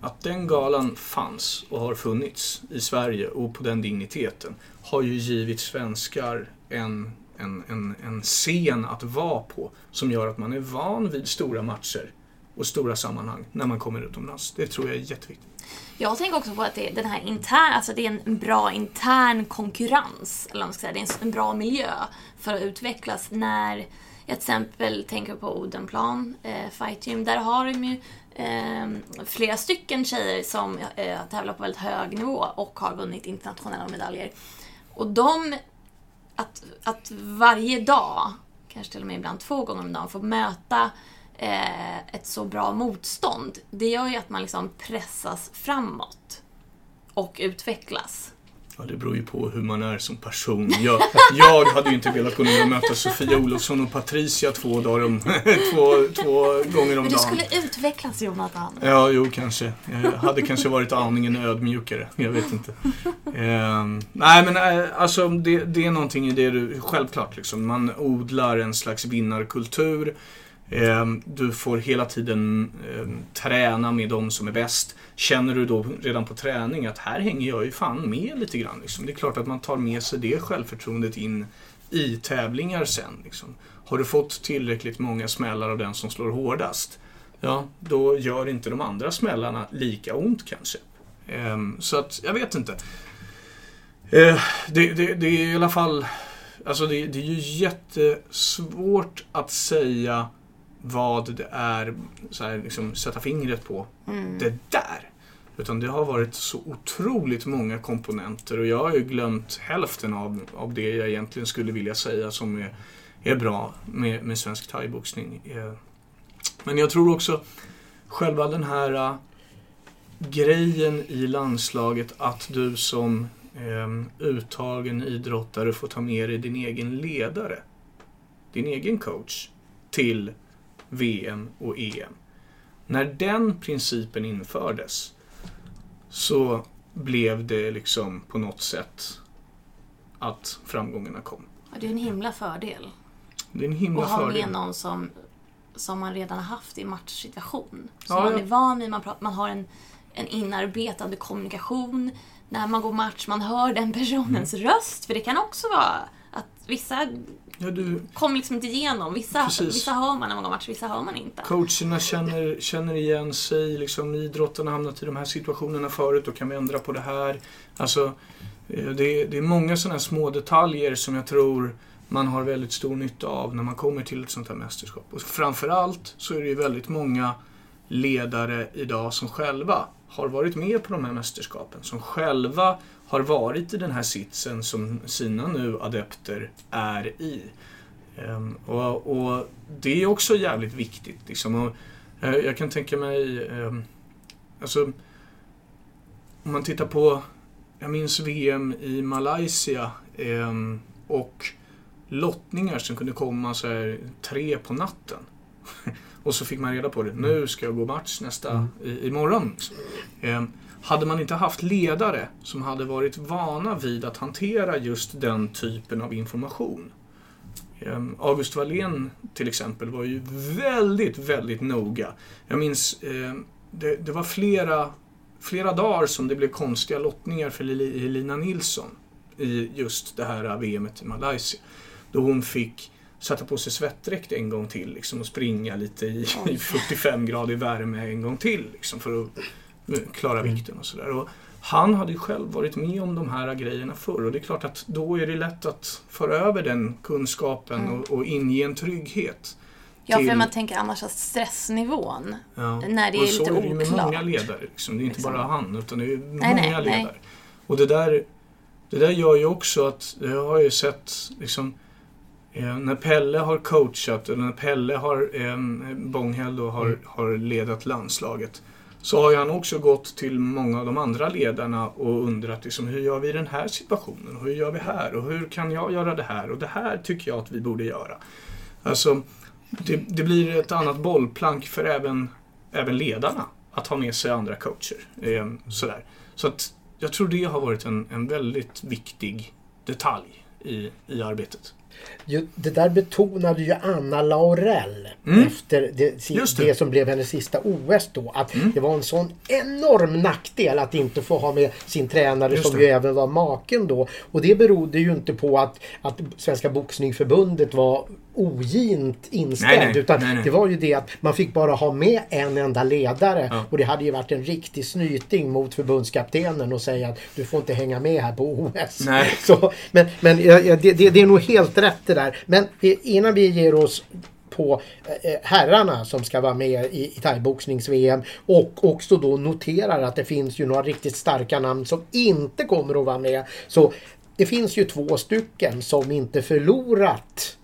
Speaker 3: att den galan fanns och har funnits i Sverige och på den digniteten har ju givit svenskar en, en, en, en scen att vara på som gör att man är van vid stora matcher och stora sammanhang när man kommer utomlands. Det tror jag är jätteviktigt.
Speaker 2: Jag tänker också på att det, den här intern, alltså det är en bra intern konkurrens. Eller man ska säga. Det är en, bra miljö för att utvecklas. När jag till exempel tänker på Odenplan, eh, Fight Gym, där har de ju eh, flera stycken tjejer som eh, tävlar på väldigt hög nivå och har vunnit internationella medaljer. Och de, att, att varje dag, kanske till och med ibland två gånger om dagen, få möta eh, ett så bra motstånd, det gör ju att man liksom pressas framåt och utvecklas.
Speaker 3: Ja, det beror ju på hur man är som person. Jag, jag hade ju inte velat gå ner och möta Sofia Olofsson och Patricia två, dagar om, två, två gånger om dagen. Men
Speaker 2: du skulle utvecklas Jonathan.
Speaker 3: Ja, jo kanske. Jag hade kanske varit aningen ödmjukare. Jag vet inte. Eh, nej, men äh, alltså det, det, är någonting i det du... Självklart liksom. Man odlar en slags vinnarkultur. Ehm, du får hela tiden ehm, träna med de som är bäst. Känner du då redan på träning att här hänger jag ju fan med lite grann. Liksom. Det är klart att man tar med sig det självförtroendet in i tävlingar sen. Liksom. Har du fått tillräckligt många smällar av den som slår hårdast, ja, då gör inte de andra smällarna lika ont kanske. Ehm, så att, jag vet inte. Det, det, det är i alla fall, alltså det, det är ju jättesvårt att säga vad det är, så här, liksom, sätta fingret på. Mm. Det där! Utan det har varit så otroligt många komponenter och jag har ju glömt hälften av, av det jag egentligen skulle vilja säga som är, är bra med, med svensk thaiboxning. Eh, men jag tror också själva den här uh, grejen i landslaget att du som um, uttagen idrottare får ta med dig din egen ledare, din egen coach, till VM och EM. När den principen infördes så blev det liksom på något sätt att framgångarna kom.
Speaker 2: Det är en himla fördel.
Speaker 3: Det är en himla
Speaker 2: och
Speaker 3: fördel.
Speaker 2: Och ha med någon som, som man redan har haft i matchsituation. Som ja, man är van vid, man, pratar, man har en, en inarbetad kommunikation. När man går match, man hör den personens mm. röst. För det kan också vara att vissa Ja, du... Kommer liksom inte igenom. Vissa, vissa hör man när man går match, vissa hör man inte.
Speaker 3: Coacherna känner, känner igen sig. Liksom, idrotten har hamnat i de här situationerna förut, då kan vi ändra på det här. Alltså, eh, det, det är många sådana små detaljer som jag tror man har väldigt stor nytta av när man kommer till ett sånt här mästerskap. Och framförallt så är det ju väldigt många ledare idag som själva har varit med på de här mästerskapen. Som själva har varit i den här sitsen som sina nu adepter är i. Um, och, och, det är också jävligt viktigt. Liksom. Och, uh, jag kan tänka mig, um, alltså, om man tittar på, jag minns VM i Malaysia um, och lottningar som kunde komma så här, tre på natten. och så fick man reda på det. Nu ska jag gå match nästa, mm. i, imorgon. Hade man inte haft ledare som hade varit vana vid att hantera just den typen av information. Ehm, August Wallén till exempel var ju väldigt, väldigt noga. Jag minns, ehm, det, det var flera flera dagar som det blev konstiga lottningar för Elina Nilsson i just det här VMet i Malaysia. Då hon fick sätta på sig svettdräkt en gång till liksom, och springa lite i, i 45 grader värme en gång till liksom, för att klara mm. vikten och sådär. Han hade ju själv varit med om de här grejerna förr och det är klart att då är det lätt att föra över den kunskapen mm. och, och inge en trygghet.
Speaker 2: Ja, till... för man tänker annars att stressnivån, ja. när det är lite oklart. så är det ju
Speaker 3: med många ledare. Liksom. Det är inte liksom. bara han, utan det är nej, många nej, ledare. Nej. Och det där, det där gör ju också att, det har jag ju sett, liksom, eh, när Pelle har coachat, eller när Pelle har, eh, Bånghäll då, har, mm. har ledat landslaget, så har han också gått till många av de andra ledarna och undrat liksom, hur gör vi i den här situationen? Och hur gör vi här? Och hur kan jag göra det här? Och det här tycker jag att vi borde göra. Alltså, det, det blir ett annat bollplank för även, även ledarna att ha med sig andra coacher. Eh, sådär. Så att jag tror det har varit en, en väldigt viktig detalj i, i arbetet.
Speaker 1: Det där betonade ju Anna Laurell mm. efter det, det. det, som blev hennes sista OS då. Att mm. det var en sån enorm nackdel att inte få ha med sin tränare Just som det. ju även var maken då. Och det berodde ju inte på att, att Svenska Boxningsförbundet var ogint inställd. Nej, nej, utan nej, det var ju det att man fick bara ha med en enda ledare. Ja. Och det hade ju varit en riktig snyting mot förbundskaptenen och säga att du får inte hänga med här på OS. Så, men men ja, det, det, det, är nog helt rätt det där. Men innan vi ger oss på eh, herrarna som ska vara med i, i thaiboxnings-VM och också då noterar att det finns ju några riktigt starka namn som inte kommer att vara med. Så det finns ju två stycken som inte förlorat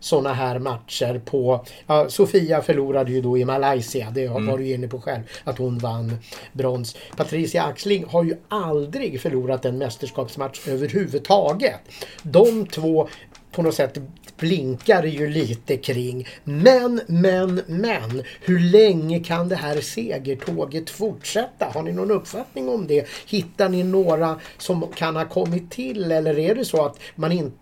Speaker 1: sådana här matcher på... Ja, Sofia förlorade ju då i Malaysia, det mm. var du inne på själv, att hon vann brons. Patricia Axling har ju aldrig förlorat en mästerskapsmatch överhuvudtaget. De två på något sätt blinkar ju lite kring. Men, men, men. Hur länge kan det här segertåget fortsätta? Har ni någon uppfattning om det? Hittar ni några som kan ha kommit till eller är det så att man inte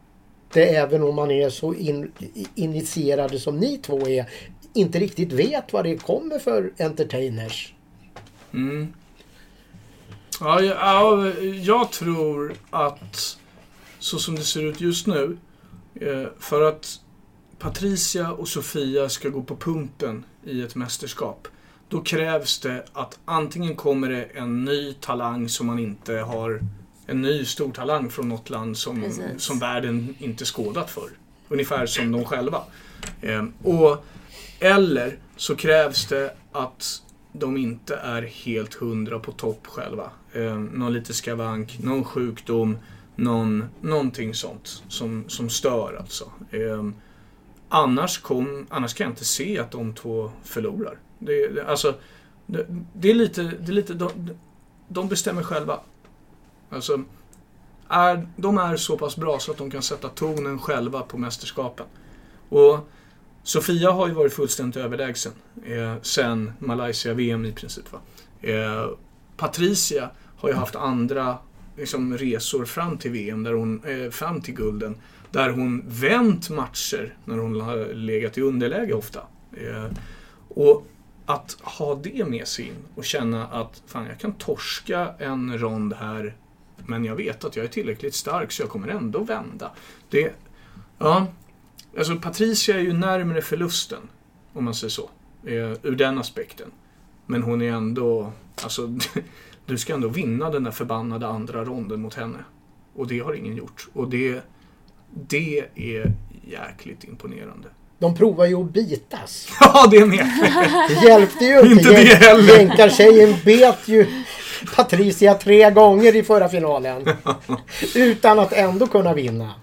Speaker 1: även om man är så in, initierade som ni två är, inte riktigt vet vad det kommer för entertainers.
Speaker 3: Mm. Ja, jag, jag tror att så som det ser ut just nu, eh, för att Patricia och Sofia ska gå på pumpen i ett mästerskap, då krävs det att antingen kommer det en ny talang som man inte har en ny stor talang från något land som, som världen inte skådat för. Ungefär som de själva. Eh, och, eller så krävs det att de inte är helt hundra på topp själva. Eh, någon lite skavank, någon sjukdom, någon, någonting sånt som, som stör alltså. Eh, annars, kom, annars kan jag inte se att de två förlorar. Det, det alltså, det, det, är lite, det är lite de, de bestämmer själva Alltså, är, de är så pass bra så att de kan sätta tonen själva på mästerskapen. Och Sofia har ju varit fullständigt överlägsen eh, sen Malaysia-VM i princip. Va? Eh, Patricia har ju haft andra liksom, resor fram till VM, där hon, eh, fram till gulden, där hon vänt matcher när hon har legat i underläge ofta. Eh, och att ha det med sig in och känna att fan, jag kan torska en rond här men jag vet att jag är tillräckligt stark så jag kommer ändå vända. Det, ja, alltså Patricia är ju närmare förlusten, om man säger så, eh, ur den aspekten. Men hon är ändå, alltså, du ska ändå vinna den där förbannade andra ronden mot henne. Och det har ingen gjort. Och det, det är jäkligt imponerande.
Speaker 1: De provar ju att bitas.
Speaker 3: Ja, det med.
Speaker 1: Det hjälpte ju inte. inte det heller. Jänkartjejen bet ju Patricia tre gånger i förra finalen. Utan att ändå kunna vinna.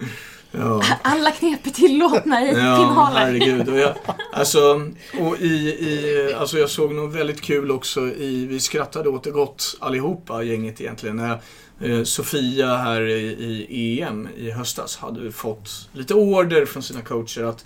Speaker 2: Ja. Alla knep är tillåtna i ja, finalen.
Speaker 3: Herregud. Och jag, alltså, och i, i, alltså jag såg något väldigt kul också i, vi skrattade åt det gott allihopa, gänget egentligen. När eh, Sofia här i, i EM i höstas hade fått lite order från sina coacher att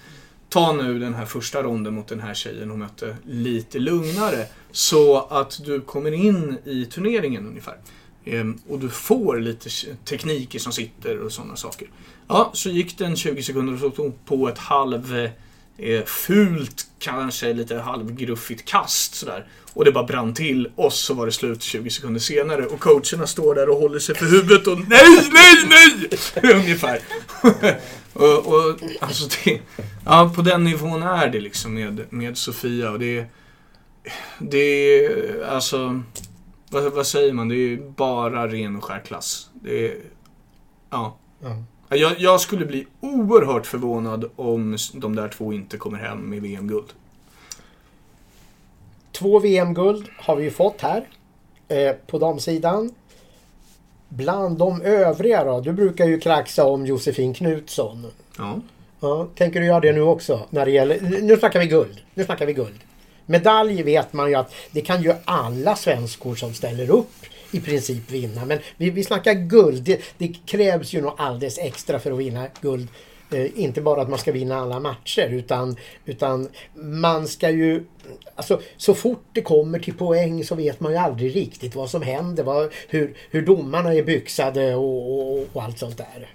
Speaker 3: ta nu den här första ronden mot den här tjejen hon mötte lite lugnare. Så att du kommer in i turneringen ungefär. Ehm, och du får lite tekniker som sitter och sådana saker. Ja, så gick den 20 sekunder och så tog på ett halv eh, Eh, fult, kanske lite halvgruffigt kast sådär. Och det bara brann till och så var det slut 20 sekunder senare och coacherna står där och håller sig för huvudet och nej, nej, nej! Ungefär. och, och alltså det, ja, på den nivån är det liksom med, med Sofia och det det är alltså vad, vad säger man? Det är bara ren och skär klass. Det är, ja.
Speaker 1: Ja.
Speaker 3: Jag, jag skulle bli oerhört förvånad om de där två inte kommer hem med VM-guld.
Speaker 1: Två VM-guld har vi ju fått här eh, på damsidan. Bland de övriga då? Du brukar ju kraxa om Josefin Knutsson.
Speaker 3: Ja.
Speaker 1: Ja, tänker du göra det nu också? När det gäller, nu snackar vi guld. Nu snackar vi guld. Medalj vet man ju att det kan ju alla svenskor som ställer upp i princip vinna. Men vi, vi snackar guld. Det, det krävs ju något alldeles extra för att vinna guld. Eh, inte bara att man ska vinna alla matcher utan, utan man ska ju... Alltså så fort det kommer till poäng så vet man ju aldrig riktigt vad som händer. Vad, hur, hur domarna är byxade och, och, och allt sånt där.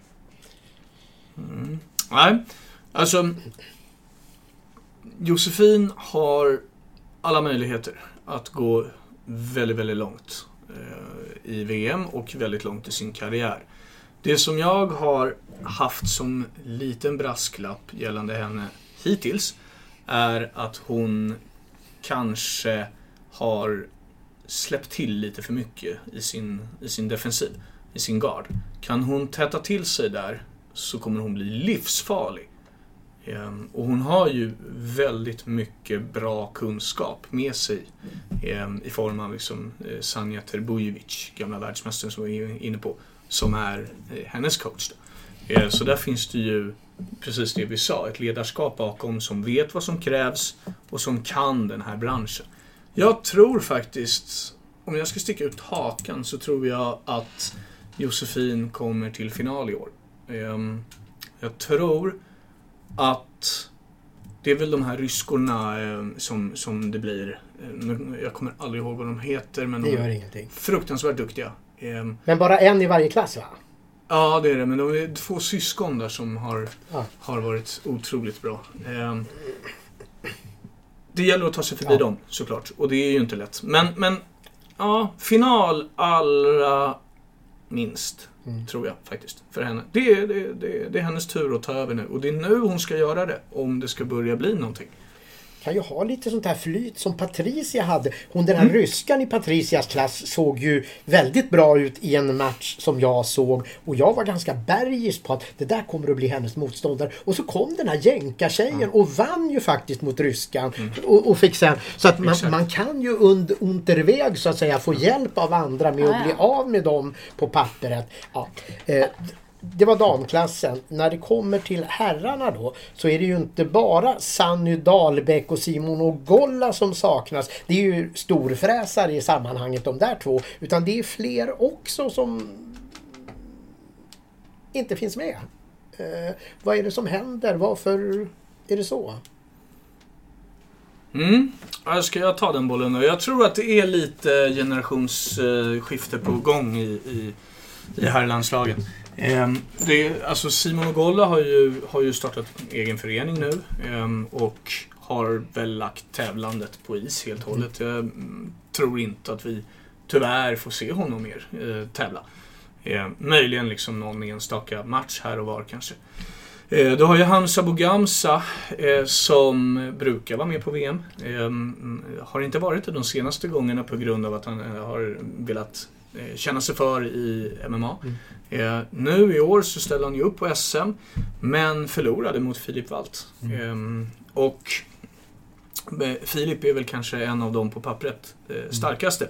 Speaker 1: Mm.
Speaker 3: Nej, alltså Josefin har alla möjligheter att gå väldigt, väldigt långt Eh, i VM och väldigt långt i sin karriär. Det som jag har haft som liten brasklapp gällande henne hittills är att hon kanske har släppt till lite för mycket i sin, i sin defensiv, i sin gard. Kan hon täta till sig där så kommer hon bli livsfarlig. Ehm, och hon har ju väldigt mycket bra kunskap med sig ehm, i form av liksom eh, Sanja Terbujevic, gamla världsmästaren som vi är inne på, som är eh, hennes coach. Ehm, så där finns det ju precis det vi sa, ett ledarskap bakom som vet vad som krävs och som kan den här branschen. Jag tror faktiskt, om jag ska sticka ut hakan, så tror jag att Josefin kommer till final i år. Jag tror att det är väl de här ryskorna eh, som, som det blir. Eh, Jag kommer aldrig ihåg vad de heter, men
Speaker 1: Det
Speaker 3: de
Speaker 1: gör
Speaker 3: är
Speaker 1: ingenting.
Speaker 3: fruktansvärt duktiga. Ehm,
Speaker 1: Men bara en i varje klass va?
Speaker 3: Ja, det är det. Men de är två syskon där som har,
Speaker 1: Ja.
Speaker 3: har varit otroligt bra. Det gäller att ta sig förbi
Speaker 1: Ja.
Speaker 3: dem såklart. Och det är ju inte lätt. Men, men ja, final allra minst.
Speaker 1: Mm.
Speaker 3: Tror jag faktiskt. För henne. Det det, det, det är hennes tur att ta över nu. Och det är nu hon ska göra det. Om det ska börja bli någonting.
Speaker 1: Kan ju ha lite sånt här flyt som Patricia hade. Hon den här ryskan i Patricias klass såg ju väldigt bra ut i en match som jag såg. Och jag var ganska bergisk på att det där kommer att bli hennes motståndare. Och så kom den här jänkartjejen och vann ju faktiskt mot ryskan. Och, och fick sen, så att man, man kan ju under unterväg så att säga få hjälp av andra med att bli av med dem på pappret. Ja. Eh, det var damklassen. När det kommer till herrarna då så är det ju inte bara Sanny Dahlbäck och Simon Ogolla som saknas. Det är ju storfräsare i sammanhanget de där två. Utan det är fler också som inte finns med. Eh, vad är det som händer? Varför är det så?
Speaker 3: Mm. Ska jag ta den bollen då? Jag tror att det är lite generationsskifte på gång i, i, i herrlandslagen. Ehm, det alltså Simon Ogolla har ju, har ju startat egen förening nu ehm, och har väl lagt tävlandet på is helt och hållet. Jag mm, tror inte att vi tyvärr får se honom mer eh, tävla. Ehm, möjligen liksom någon enstaka match här och var kanske. Du har ju Hamza Bougamsa eh, som brukar vara med på VM. Mm, har inte varit det de senaste gångerna på grund av att han eh, har velat känna sig för i MMA. Eh, nu i år så ställde han ju upp på SM men förlorade mot Filip Walt. Eh, och eh, Filip är väl kanske en av dem på pappret eh, starkaste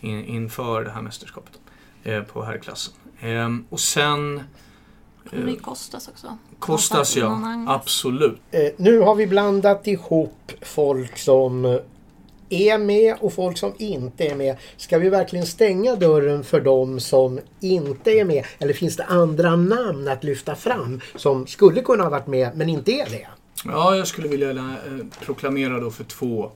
Speaker 3: in, inför det här mästerskapet eh, på herrklassen. Eh, och sen
Speaker 2: Kommer det Kostas också?
Speaker 3: Kostas ja, absolut.
Speaker 1: Eh, nu har vi blandat ihop folk som eh, är med och folk som inte är med. Ska vi verkligen stänga dörren för de som inte är med? Eller finns det andra namn att lyfta fram som skulle kunna ha varit med men inte är det?
Speaker 3: Ja, jag skulle vilja eh, proklamera då för två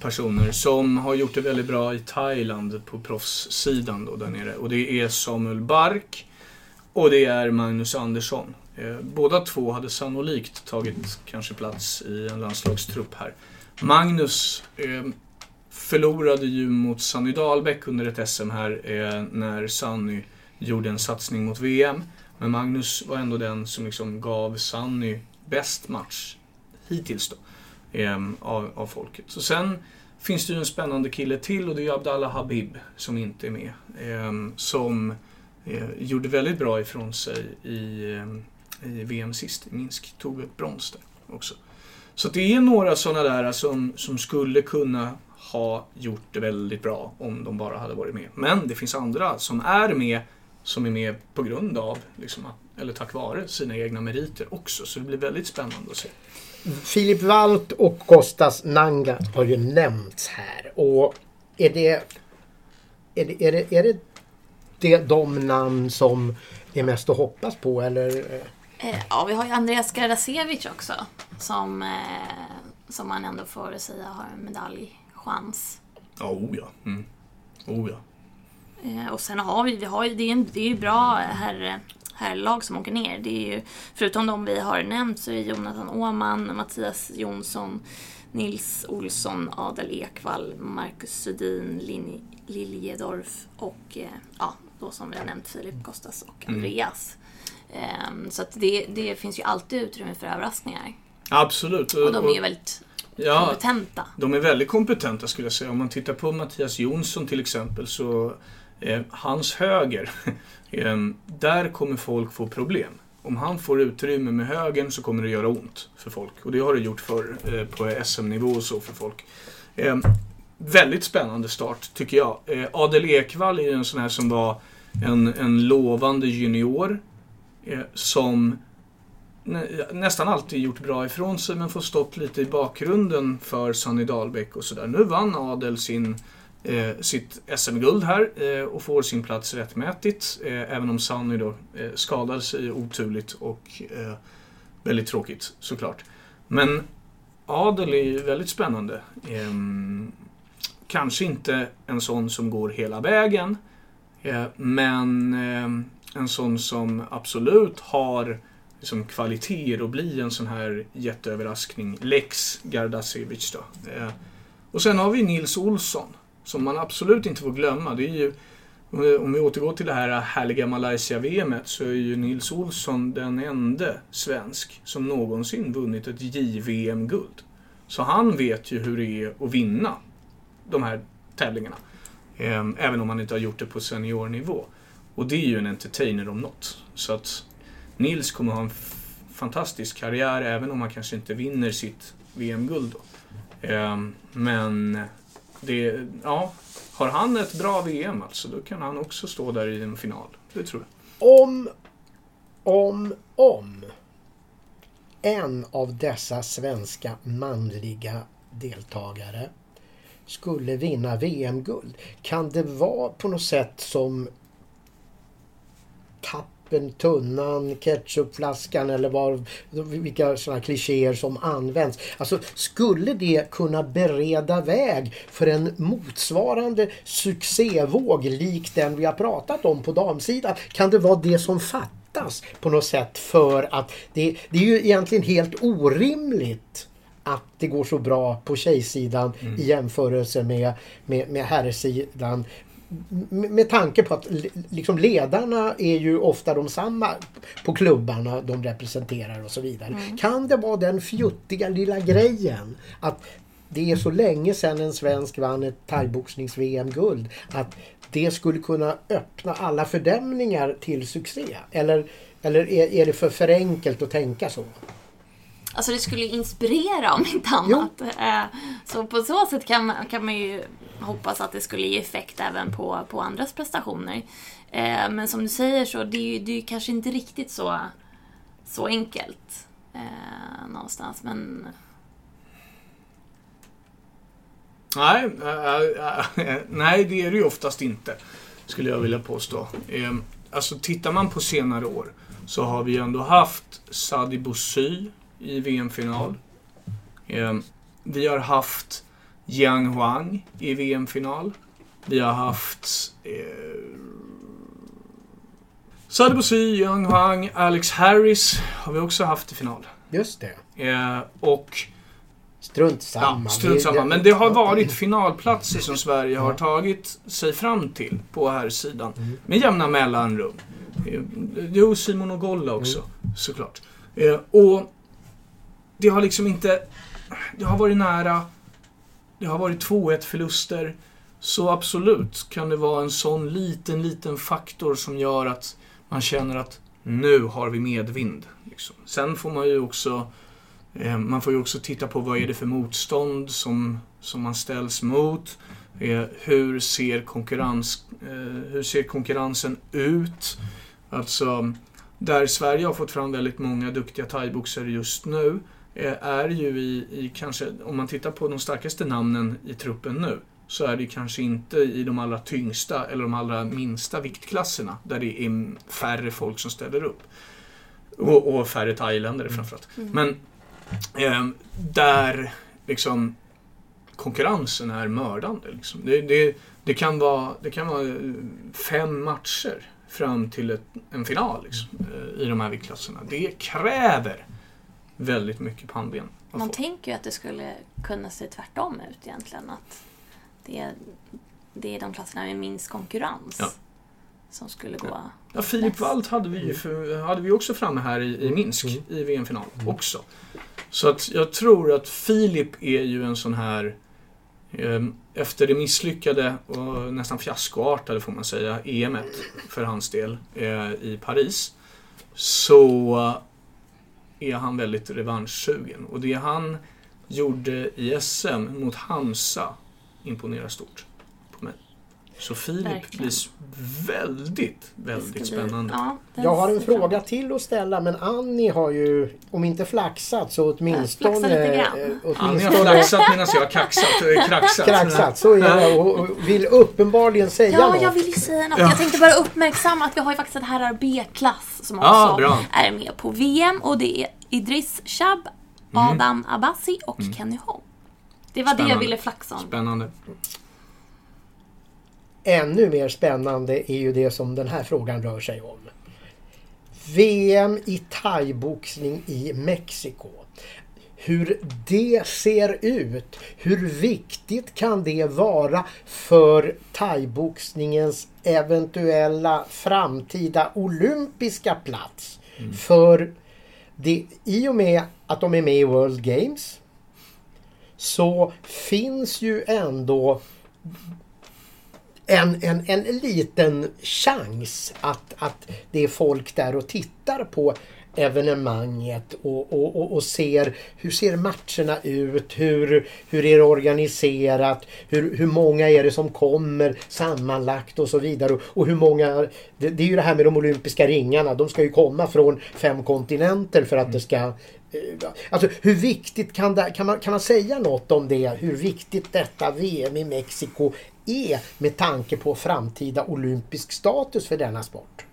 Speaker 3: personer som har gjort det väldigt bra i Thailand på proffssidan då där nere. Och det är Samuel Bark och det är Magnus Andersson. Eh, båda två hade sannolikt tagit kanske plats i en landslagstrupp här. Magnus eh, förlorade ju mot Sanny Dahlbäck under ett SM här eh, när Sanny gjorde en satsning mot VM. Men Magnus var ändå den som liksom gav Sanny bäst match hittills då. Eh, av, av folket. Så sen finns det ju en spännande kille till och det är Abdallah Habib som inte är med. Eh, som eh, gjorde väldigt bra ifrån sig i, eh, i VM sist i Minsk. Tog ett brons där också. Så det är några sådana där som, som skulle kunna ha gjort det väldigt bra om de bara hade varit med. Men det finns andra som är med, som är med på grund av, liksom, eller tack vare, sina egna meriter också. Så det blir väldigt spännande att se.
Speaker 1: Filip Walt och Kostas Nanga har ju nämnts här. Och är det, är det, är det, är det, det de namn som är mest att hoppas på eller?
Speaker 2: Eh, ja, vi har ju Andreas Gardasevic också. Som, eh, som man ändå får säga har en medaljchans.
Speaker 3: Ja, oh ja. Mm. Oh ja.
Speaker 2: Eh, och sen har vi, vi har ju, det är ju det är bra herr, herrlag som åker ner. Det är ju, förutom de vi har nämnt så är det Jonathan Åman, Mattias Jonsson, Nils Olsson, Adel Ekvall, Marcus Sudin, Lin, Liljedorf och eh, ja, då som vi har nämnt Filip Kostas och Andreas. Mm. Så att det, det finns ju alltid utrymme för överraskningar.
Speaker 3: Absolut.
Speaker 2: Och de är ju väldigt ja, kompetenta.
Speaker 3: De är väldigt kompetenta skulle jag säga. Om man tittar på Mattias Jonsson till exempel så eh, hans höger, eh, där kommer folk få problem. Om han får utrymme med högen så kommer det göra ont för folk. Och det har det gjort för eh, på SM-nivå och så för folk. Eh, väldigt spännande start tycker jag. Eh, Adel Ekvall är en sån här som var en, en lovande junior. Som nästan alltid gjort bra ifrån sig men får stått lite i bakgrunden för Sunny Dahlbäck och sådär. Nu vann Adel sin, eh, sitt SM-guld här eh, och får sin plats rättmätigt. Eh, även om Sunny då eh, skadade sig oturligt och eh, väldigt tråkigt såklart. Men Adel är ju väldigt spännande. Ehm, kanske inte en sån som går hela vägen. Eh, men ehm, en sån som absolut har liksom, kvaliteter och bli en sån här jätteöverraskning. Lex Gardasevic då. Eh, och sen har vi Nils Olsson, som man absolut inte får glömma. Det är ju, om vi återgår till det här härliga Malaysia-VMet så är ju Nils Olsson den enda svensk som någonsin vunnit ett JVM-guld. Så han vet ju hur det är att vinna de här tävlingarna. Eh, även om han inte har gjort det på seniornivå. Och det är ju en entertainer om något. Så att Nils kommer ha en fantastisk karriär även om han kanske inte vinner sitt VM-guld. Ehm, men det, ja, har han ett bra VM alltså, då kan han också stå där i en final. Det tror jag.
Speaker 1: Om, om, om en av dessa svenska manliga deltagare skulle vinna VM-guld. Kan det vara på något sätt som tapp koppen, tunnan, ketchupflaskan eller vad, vilka sådana klichéer som används. Alltså skulle det kunna bereda väg för en motsvarande succévåg lik den vi har pratat om på damsidan? Kan det vara det som fattas på något sätt för att det, det är ju egentligen helt orimligt att det går så bra på tjejsidan mm. i jämförelse med, med, med herrsidan med tanke på att liksom ledarna är ju ofta de samma på klubbarna de representerar och så vidare. Mm. Kan det vara den fjuttiga lilla grejen att det är så länge sedan en svensk vann ett thaiboxnings-VM-guld att det skulle kunna öppna alla fördämningar till succé? Eller, eller är, är det för, för enkelt att tänka så?
Speaker 2: Alltså det skulle inspirera om inte annat. Eh, så på så sätt kan man, kan man ju hoppas att det skulle ge effekt även på, på andras prestationer. Eh, men som du säger så, det är ju det är kanske inte riktigt så, så enkelt eh, någonstans. Men...
Speaker 3: Nej, äh, äh, nej, det är det ju oftast inte. Skulle jag vilja påstå. Eh, alltså tittar man på senare år så har vi ändå haft Sadi Bossy i VM-final. Eh, vi har haft Jiang Huang i VM-final. Vi har haft... Eh, Sadibou Young Hwang, Alex Harris har vi också haft i final.
Speaker 1: Just det.
Speaker 3: Eh, och
Speaker 1: Strunt samma.
Speaker 3: Ja, strunt samma. Men det har varit finalplatser som Sverige har tagit sig fram till på här sidan Med jämna mellanrum. Eh, Jo, Simon och Golla också, såklart. Eh, Och det har liksom inte... Det har varit nära. Det har varit 2-1 förluster. Så absolut kan det vara en sån liten, liten faktor som gör att man känner att nu har vi medvind. Liksom. Sen får man ju också Eh, Man får ju också titta på vad är det för motstånd som, som man ställs mot. Eh, Hur ser, konkurrens, eh, hur ser konkurrensen ut? Alltså, där Sverige har fått fram väldigt många duktiga thaiboxare just nu är ju i, i kanske, om man tittar på de starkaste namnen i truppen nu, så är det kanske inte i de allra tyngsta eller de allra minsta viktklasserna där det är färre folk som ställer upp. Och, och färre thailändare framförallt. Men eh, där liksom konkurrensen är mördande. Liksom. Det, det, det, kan vara, det kan vara eh, fem matcher fram till ett, en final liksom, eh, i de här viktklasserna. Det kräver väldigt mycket pannben.
Speaker 2: Man
Speaker 3: få.
Speaker 2: tänker ju att det skulle kunna se tvärtom ut egentligen. Att det är, det är de klasserna med minst konkurrens
Speaker 3: Ja.
Speaker 2: som skulle gå...
Speaker 3: Ja, Filip. Walt hade vi, ju för, hade vi också framme här i, i Minsk
Speaker 1: Mm.
Speaker 3: i VM-final också. Så att jag tror att Filip är ju en sån här eh, efter det misslyckade och nästan fiaskoartade får man säga EM för hans del eh, i Paris så är han väldigt revanschsugen. Och det han gjorde i SM mot Hamza imponerar stort. Så Filip blir väldigt, väldigt spännande.
Speaker 2: Ja,
Speaker 1: Jag har en fråga till att ställa men Annie har ju, om inte flaxat så åtminstone...
Speaker 2: Flaxat lite grann.
Speaker 1: eh,
Speaker 3: Ja, ni har flaxat medan jag har kaxat, äh, kraxat.
Speaker 1: kraxat. Så är det och, vill uppenbarligen säga
Speaker 2: Ja,
Speaker 1: något.
Speaker 2: jag vill ju säga något.
Speaker 3: Ja.
Speaker 2: Jag tänkte bara uppmärksamma att vi har ju faktiskt en herrar B-klass som också
Speaker 3: Ja, bra.
Speaker 2: är med på VM och det är Idris Shab, Adam Abbasi och Kenny Holm. Det var det jag
Speaker 3: Spännande.
Speaker 2: ville flaxa om.
Speaker 3: Spännande.
Speaker 1: Ännu mer spännande är ju det som den här frågan rör sig om. VM i thaiboxning i Mexiko. Hur det ser ut. Hur viktigt kan det vara för thaiboxningens eventuella framtida olympiska plats? För det, i och med att de är med i World Games så finns ju ändå en, en, en liten chans att, att det är folk där och tittar på evenemanget och, och, och, och ser hur ser matcherna ut, hur, hur är det organiserat, hur, hur många är det som kommer sammanlagt och så vidare. Och, och hur många, det, det är ju det här med de olympiska ringarna, de ska ju komma från fem kontinenter för att det ska eh, Alltså hur viktigt kan, det, kan, man, kan man säga något om det? Hur viktigt detta VM i Mexiko är med tanke på framtida olympisk status för denna sport?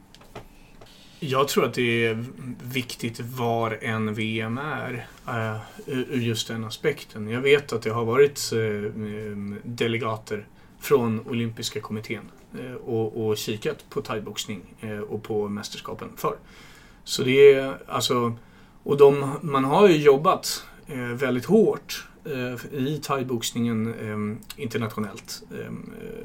Speaker 3: Jag tror att det är viktigt var en VM är eh, ur just den aspekten. Jag vet att det har varit eh, mm, delegater från olympiska kommittén eh, och, och kikat på thaiboxning och på mästerskapen för. Så det är alltså, och de, man har ju jobbat väldigt hårt i thaiboxningen eh, internationellt eh,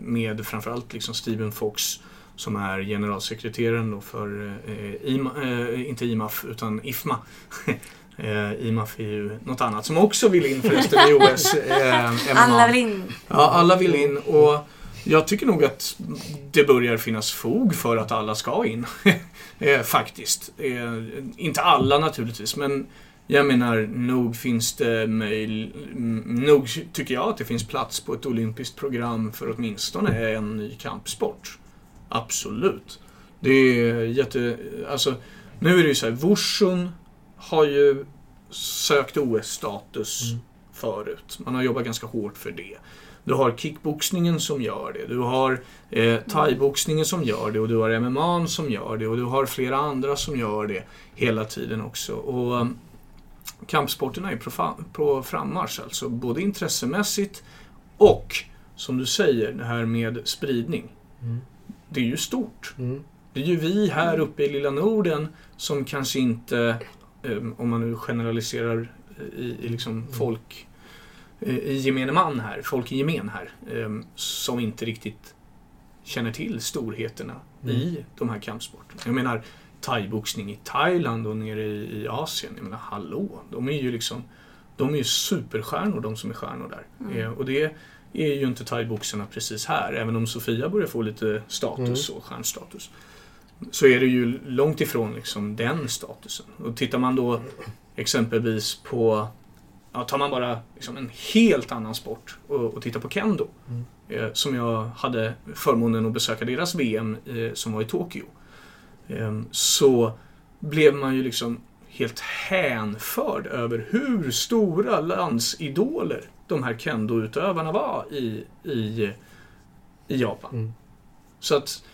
Speaker 3: med framförallt liksom Stephen Fox som är generalsekreteraren då för, eh, IMA, eh, inte IMAF, utan IFMA. eh, IMAF är ju något annat som också vill in förresten i OS. Eh.
Speaker 2: Alla vill in.
Speaker 3: Ja, alla vill in och jag tycker nog att det börjar finnas fog för att alla ska in. eh, faktiskt. Eh, inte alla naturligtvis, men jag menar, nog finns det möjl... mm, Nog tycker jag att det finns plats på ett olympiskt program för åtminstone en ny kampsport. Absolut. Det är jätte... Alltså, nu är det ju så här, Wushun har ju sökt OS-status förut. Man har jobbat ganska hårt för det. Du har kickboxningen som gör det. Du har eh, thaiboxningen som gör det och du har MMA som gör det och du har flera andra som gör det hela tiden också. Och Kampsporterna är på, frammarsch alltså, både intressemässigt och som du säger, det här med spridning.
Speaker 1: Mm.
Speaker 3: Det är ju stort.
Speaker 1: Mm.
Speaker 3: Det är ju vi här uppe i lilla Norden som kanske inte, eh, om man nu generaliserar i, i liksom folk eh, i gemene man här, folk i gemen här, eh, som inte riktigt känner till storheterna
Speaker 1: Mm.
Speaker 3: i de här kampsporterna. Jag menar thaiboxning i Thailand och nere i, i Asien. Jag menar hallå, de är ju liksom de är ju superstjärnor de som är stjärnor där.
Speaker 2: Mm.
Speaker 3: Eh, och det är ju inte thaiboxarna precis här, även om Sofia börjar få lite status
Speaker 1: Mm.
Speaker 3: och stjärnstatus. Så är det ju långt ifrån liksom den statusen. Och tittar man då exempelvis på, ja, tar man bara liksom en helt annan sport och, och tittar på kendo.
Speaker 1: Mm.
Speaker 3: Eh, som jag hade förmånen att besöka deras VM eh, som var i Tokyo. Eh, så blev man ju liksom helt hänförd över hur stora landsidoler de här kendo-utövarna var i, i, i Japan.
Speaker 1: Mm.
Speaker 3: Så att,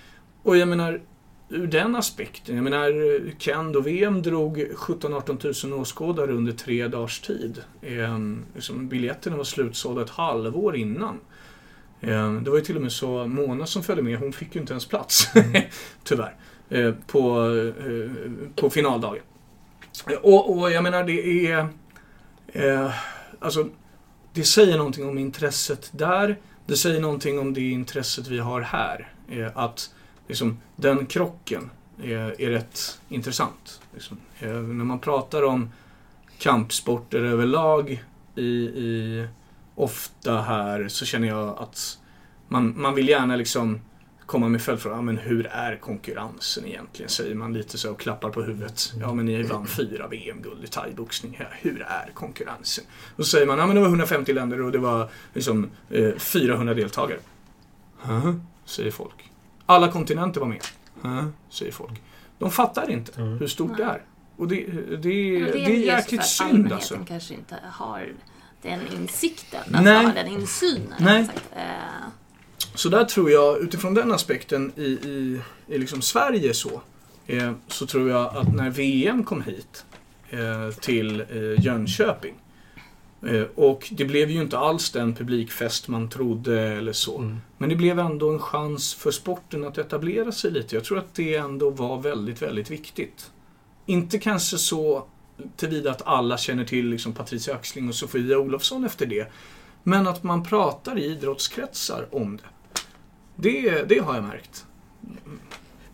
Speaker 3: och jag menar, ur den aspekten, jag menar Kendo-VM drog 17-18 000 åskådare under tre dagars tid. Ehm, liksom, biljetterna var slutsålda ett halvår innan. Ehm, det var ju till och med så Mona som följde med, hon fick ju inte ens plats. Tyvärr. Eh, på, eh, på finaldagen. Och, och jag menar det är... Eh, alltså, det säger någonting om intresset där. Det säger någonting om det intresset vi har här. Eh, att liksom, den krocken är, är rätt intressant. Liksom. Eh, när man pratar om kampsporter överlag i, i, ofta här så känner jag att man, man vill gärna liksom komma med följdfrågan, ja, men hur är konkurrensen egentligen? Säger man lite så och klappar på huvudet. Ja men ni vann fyra VM-guld i thaiboxning. Ja, hur är konkurrensen? Och så säger man, ja men det var 150 länder och det var liksom eh, 400 deltagare. Huh? Säger folk. Alla kontinenter var med. Huh? Säger folk. De fattar inte
Speaker 1: Mm.
Speaker 3: hur stort det är. Och det, det, det,
Speaker 2: Men
Speaker 3: är jäkligt
Speaker 2: för att
Speaker 3: synd alltså.
Speaker 2: kanske inte har den insikten, alltså
Speaker 3: Nej.
Speaker 2: den insynen.
Speaker 3: Nej. Så där tror jag, utifrån den aspekten i, i, i liksom Sverige så, eh, så tror jag att när VM kom hit eh, till eh, Jönköping eh, och det blev ju inte alls den publikfest man trodde eller så.
Speaker 1: Mm.
Speaker 3: Men det blev ändå en chans för sporten att etablera sig lite. Jag tror att det ändå var väldigt, väldigt viktigt. Inte kanske så tillvida att alla känner till liksom Patricia Axling och Sofia Olofsson efter det. Men att man pratar i idrottskretsar om det. Det, det har jag märkt.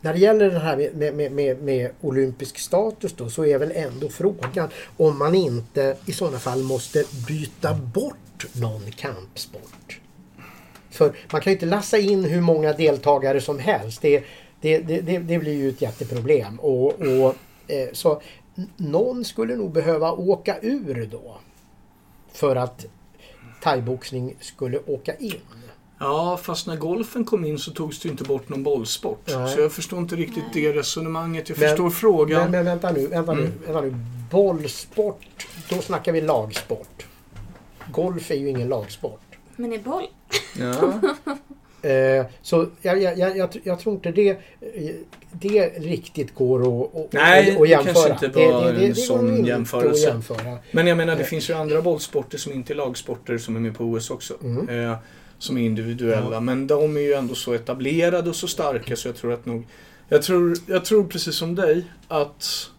Speaker 1: När det gäller det här med, med, med, med olympisk status då så är väl ändå frågan om man inte i sådana fall måste byta bort någon kampsport. För man kan ju inte lassa in hur många deltagare som helst. Det, det, det, det, det blir ju ett jätteproblem. Och, och, eh, så någon skulle nog behöva åka ur då. För att thaiboxning skulle åka in.
Speaker 3: Ja, fast när golfen kom in så togs det inte bort någon bollsport.
Speaker 1: Nej.
Speaker 3: Så jag förstår inte riktigt det resonemanget. Jag
Speaker 1: Men-
Speaker 3: förstår frågan.
Speaker 1: Men, men vänta nu, vänta, nu,
Speaker 3: Mm.
Speaker 1: vänta nu. Bollsport, då snackar vi lagsport. Golf är ju ingen lagsport.
Speaker 2: men i boll,
Speaker 3: Ja.
Speaker 1: Eh, så jag, jag, jag, jag, tr- jag tror inte det, eh, det riktigt går att, att,
Speaker 3: Nej,
Speaker 1: att,
Speaker 3: det
Speaker 1: att jämföra.
Speaker 3: kanske inte var en
Speaker 1: går
Speaker 3: sån
Speaker 1: inte
Speaker 3: jämförelse.
Speaker 1: Att jämföra.
Speaker 3: Men jag menar, det finns ju andra bollsporter som inte är lagsporter som är med på OS också.
Speaker 1: Mm.
Speaker 3: Eh, som är individuella.
Speaker 1: Ja.
Speaker 3: Men de är ju ändå så etablerade och så starka så jag tror att nog... Jag tror, jag tror precis som dig att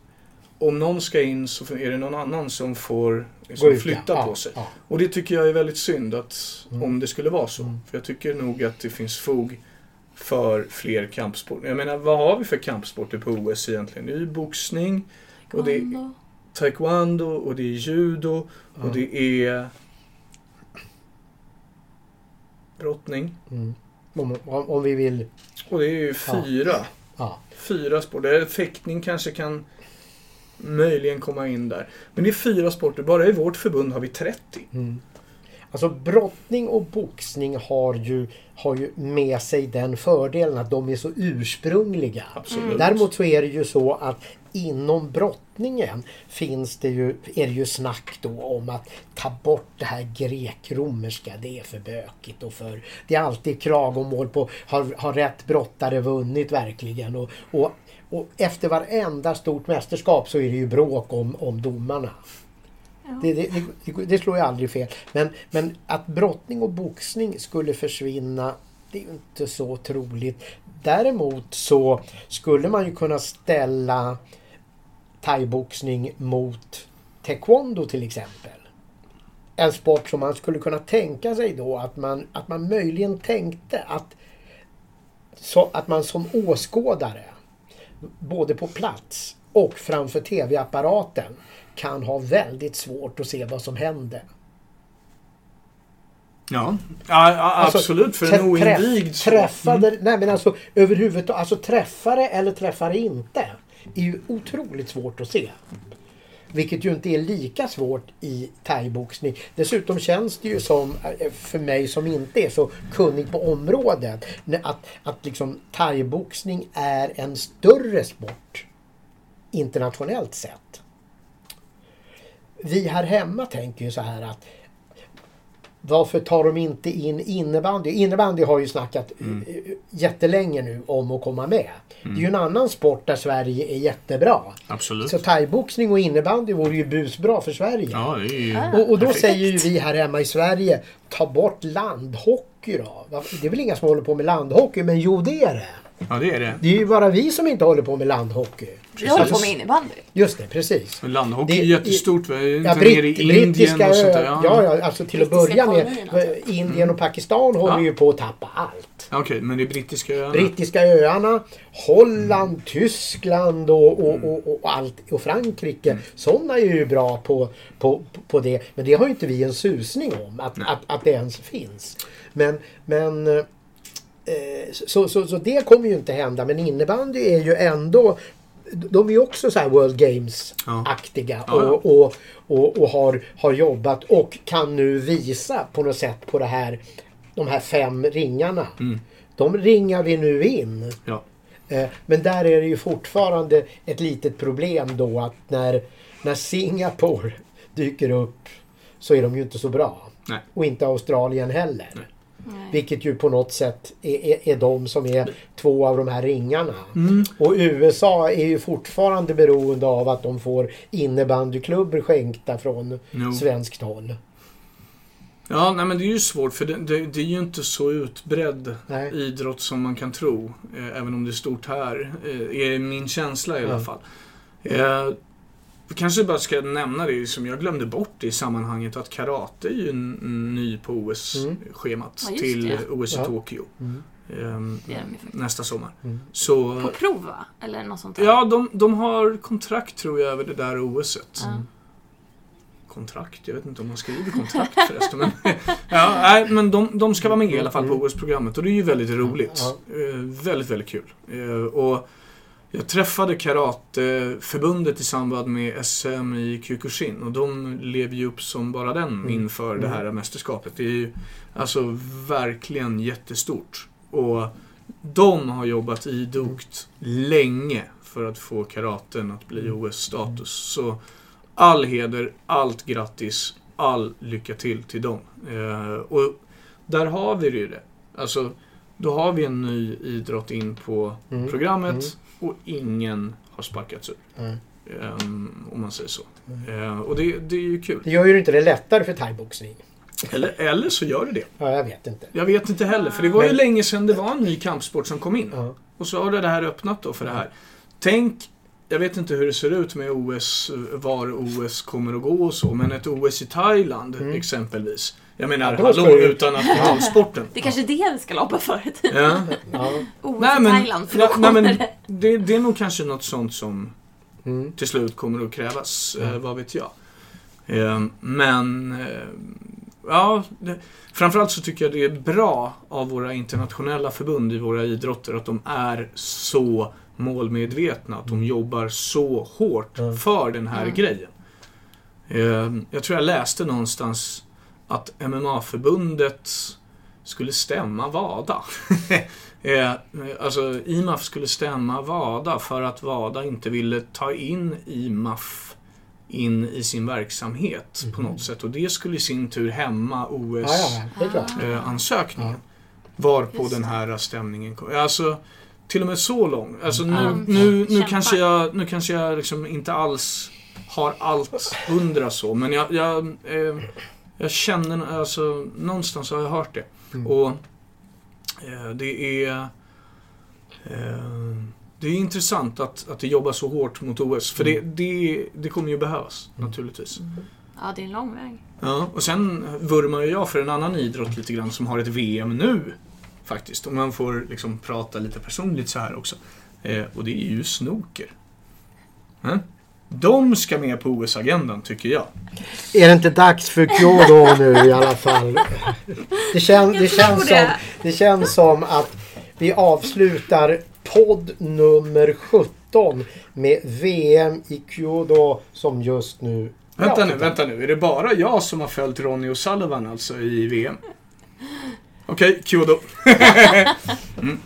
Speaker 3: om någon ska in så är det någon annan som får liksom,
Speaker 1: ut,
Speaker 3: flytta
Speaker 1: ja.
Speaker 3: på
Speaker 1: Ja,
Speaker 3: sig.
Speaker 1: ja.
Speaker 3: Och det tycker jag är väldigt synd att
Speaker 1: Mm.
Speaker 3: om det skulle vara så.
Speaker 1: Mm.
Speaker 3: För jag tycker nog att det finns fog för fler kampsporter. Jag menar, vad har vi för kampsporter på OS egentligen? Det är ju boxning, Och det-
Speaker 2: taekwondo.
Speaker 3: taekwondo och det är judo
Speaker 1: Ja.
Speaker 3: och det är brottning.
Speaker 1: Mm. Om, om, om vi vill...
Speaker 3: Och det är ju
Speaker 1: Ja.
Speaker 3: fyra.
Speaker 1: Ja.
Speaker 3: Fyra sporter. Fäktning kanske kan möjligen komma in där. Men det är fyra sporter. Bara i vårt förbund har vi 30.
Speaker 1: Mm. Alltså brottning och boxning har ju, har ju med sig den fördelen att de är så ursprungliga.
Speaker 3: Absolut.
Speaker 1: Däremot så är det ju så att inom brottningen finns det ju, är det ju snack då om att ta bort det här grek-romerska. Det är för bökigt och för... Det är alltid klagomål på har, har rätt brottare vunnit verkligen? Och, och, och efter varenda stort mästerskap så är det ju bråk om, om domarna.
Speaker 2: Ja.
Speaker 1: Det, det, det, det slår ju aldrig fel. Men, men att brottning och boxning skulle försvinna, det är ju inte så troligt. däremot så skulle man ju kunna ställa thaiboxning mot taekwondo till exempel. En sport som man skulle kunna tänka sig då att man, att man möjligen tänkte att, så, att man som åskådare både på plats och framför tv-apparaten kan ha väldigt svårt att se vad som händer.
Speaker 3: Ja, ja,
Speaker 1: Alltså,
Speaker 3: absolut. För
Speaker 1: trä-
Speaker 3: en oinvigd så.
Speaker 1: Träffade,
Speaker 3: Mm.
Speaker 1: nej men alltså överhuvudtaget, alltså träffare eller träffare inte är ju otroligt svårt att se. Vilket ju inte är lika svårt i thaiboxning. Dessutom känns det ju som, eh, för mig som inte är så kunnig på området, att, att liksom thaiboxning är en större sport internationellt sett. Vi här hemma tänker ju så här att varför tar de inte in innebandy? Innebandy har ju snackat
Speaker 3: Mm.
Speaker 1: eh, jättelänge nu om att komma med. Det är ju en annan sport där Sverige är jättebra.
Speaker 3: Absolut.
Speaker 1: Så thaiboxning och innebandy vore ju busbra för Sverige.
Speaker 3: Ja, det är ju...
Speaker 2: Ah.
Speaker 1: Och, och då
Speaker 3: Perfekt.
Speaker 1: säger ju vi här hemma i Sverige, ta bort landhockey då. Det är väl inga som håller på med landhockey, men jo det är det.
Speaker 3: Ja, det är det.
Speaker 1: Det är ju bara vi som inte håller på med landhockey.
Speaker 2: Vi håller på med innebandy.
Speaker 1: Just det, precis.
Speaker 3: Men Landhockey
Speaker 1: Det-
Speaker 3: är jättestort. Inte
Speaker 1: Ja,
Speaker 3: nere i
Speaker 1: britt,
Speaker 3: Indien och sånt där.
Speaker 1: Ja, ja, alltså till att börja med.
Speaker 2: kolonierna.
Speaker 1: eh, Indien och Pakistan håller
Speaker 3: Ja.
Speaker 1: ju på att tappa allt.
Speaker 3: Okej, men det är brittiska öarna.
Speaker 1: Brittiska öarna, Holland, Tyskland och, och, och, och, allt, och Frankrike. Sådana är ju bra på, på, på det. Men det har ju inte vi en susning om att, att, att det ens finns. Men, men eh, så, så, så det kommer ju inte hända. Men innebandy är ju ändå de är ju också så här World Games-aktiga
Speaker 3: ja.
Speaker 1: och, och, och, och har, har jobbat och kan nu visa på något sätt på det här de här fem ringarna.
Speaker 3: Mm.
Speaker 1: De ringar vi nu in.
Speaker 3: Ja.
Speaker 1: Eh, Men där är det ju fortfarande ett litet problem då att när, när Singapore dyker upp så är de ju inte så bra.
Speaker 3: Nej.
Speaker 1: Och inte Australien heller.
Speaker 2: Nej.
Speaker 1: Vilket ju på något sätt är, är, är de som är två av de här ringarna.
Speaker 3: Mm.
Speaker 1: Och USA är ju fortfarande beroende av att de får innebandyklubbor skänkta från
Speaker 3: Jo.
Speaker 1: svenskt håll.
Speaker 3: Ja, nej men det är ju svårt för det, det, det är ju inte så utbredd
Speaker 1: Nej.
Speaker 3: idrott som man kan tro. Eh, även om det är stort här. Eh, är min känsla i alla fall. Eh, vi kanske bara ska nämna det som jag glömde bort i sammanhanget att karate är ju ny på OS-schemat
Speaker 2: Ja, just
Speaker 3: till. OS i
Speaker 1: Ja.
Speaker 3: Tokyo.
Speaker 1: Mm.
Speaker 2: faktiskt.
Speaker 3: nästa sommar.
Speaker 1: Mm.
Speaker 3: Så,
Speaker 2: På prov va? Eller något sånt där.
Speaker 3: ja, de, de har kontrakt tror jag över det där OSet.
Speaker 2: Ja.
Speaker 3: kontrakt. Jag vet inte om man skriver kontrakt förresten. Men, ja, nej, men de, de ska vara med i alla fall på OS-programmet och det är ju väldigt roligt.
Speaker 1: Ja.
Speaker 3: Eh, väldigt, väldigt kul. Eh, och jag träffade Karateförbundet i samband med SM i Kyokushin och de lever ju upp som bara den
Speaker 1: Mm.
Speaker 3: inför det här mästerskapet. Det är ju alltså verkligen jättestort. Och de har jobbat idogt länge för att få karaten att bli OS-status. Så all heder, allt grattis, all lycka till till dem. Eh, och där har vi ju det. Alltså, då har vi en ny idrott in på
Speaker 1: Mm.
Speaker 3: programmet och ingen har sparkats ur.
Speaker 1: Mm.
Speaker 3: Ehm, om man säger så. Eh, och det, det är ju kul.
Speaker 1: Det gör ju inte det lättare för thaiboxning.
Speaker 3: Eller, eller så gör det det.
Speaker 1: Ja, jag vet inte.
Speaker 3: Jag vet inte heller, för det var ju
Speaker 1: Men-
Speaker 3: länge sedan det var en ny kampsport som kom in.
Speaker 1: Ja.
Speaker 3: Och så har det här öppnat då för det här. Tänk, jag vet inte hur det ser ut med OS, var OS kommer att gå och så, men ett OS i Thailand
Speaker 1: Mm.
Speaker 3: exempelvis. Jag menar,
Speaker 1: Ja,
Speaker 3: hallå, utan nationalsporten.
Speaker 2: Det är kanske är det vi ska lobba för.
Speaker 3: Ja.
Speaker 1: Ja.
Speaker 2: OS
Speaker 3: Nej, men,
Speaker 2: Thailand, för då
Speaker 3: nej,
Speaker 2: kommer
Speaker 3: men
Speaker 2: det.
Speaker 3: det, det är nog kanske något sånt som
Speaker 1: Mm.
Speaker 3: till slut kommer att krävas. Eh,
Speaker 1: Mm.
Speaker 3: vad vet jag. Eh, men, eh, ja. Det, framförallt så tycker jag det är bra av våra internationella förbund i våra idrotter att de är så målmedvetna. Att de jobbar så hårt
Speaker 1: Mm.
Speaker 3: för den här
Speaker 2: Mm.
Speaker 3: grejen. Eh, jag tror jag läste någonstans att MMA-förbundet skulle stämma WADA. Eh, alltså IMAF skulle stämma WADA för att WADA inte ville ta in IMAF in i sin verksamhet på
Speaker 1: Mhm.
Speaker 3: något sätt. Och det skulle i sin tur hämma
Speaker 1: är klart.
Speaker 2: Ah.
Speaker 3: OS-ansökningen.
Speaker 1: Ja.
Speaker 3: Varpå
Speaker 2: Just
Speaker 3: den här stämningen kom. Alltså, till och med så lång. Alltså nu,
Speaker 2: Mm.
Speaker 3: nu, nu, kanske jag, nu kanske jag liksom inte alls har allt hundra så, men jag, jag, eh, jag känner, alltså någonstans har jag hört det.
Speaker 1: Mm.
Speaker 3: Och eh, det är... Eh, det är intressant att, att det jobbas så hårt mot OS. För det, det, det kommer ju behövas naturligtvis.
Speaker 2: Ja, det är en lång väg.
Speaker 3: Ja, och sen vurmar ju jag för en annan idrott lite grann som har ett VM nu. Faktiskt. Om man får liksom prata lite personligt så här också. Eh, och det är ju snooker. Eh? De ska med på OS-agendan tycker jag.
Speaker 1: Är det inte dags för Kyoto nu i alla fall? Det, kän, det, känns
Speaker 2: det.
Speaker 1: som, det känns som att vi avslutar podd nummer 17 med VM i Kyoto som just nu...
Speaker 3: Vänta
Speaker 1: Ja,
Speaker 3: nu, vänta nu. Är det bara jag som har följt Ronny och Sullivan alltså i VM? Okej, Kyoto.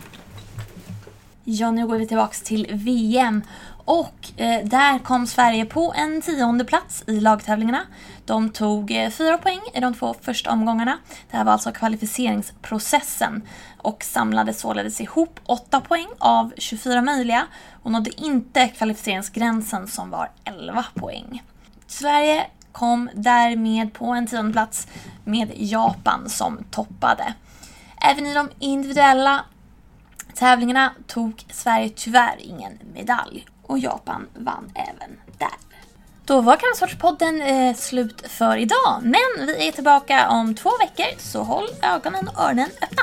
Speaker 2: Ja, nu går vi tillbaks till VM. Och eh, där kom Sverige på en tionde plats i lagtävlingarna. De tog eh, fyra poäng i de två första omgångarna. Det här var alltså kvalificeringsprocessen och samlade således ihop 8 poäng av 24 möjliga och nådde inte kvalificeringsgränsen som var 11 poäng. Sverige kom därmed på en tionde plats med Japan som toppade. Även i de individuella tävlingarna tog Sverige tyvärr ingen medalj och Japan vann även där. Då var Kampsportspodden eh, slut för idag, men vi är tillbaka om två veckor så håll ögonen och öronen öppna.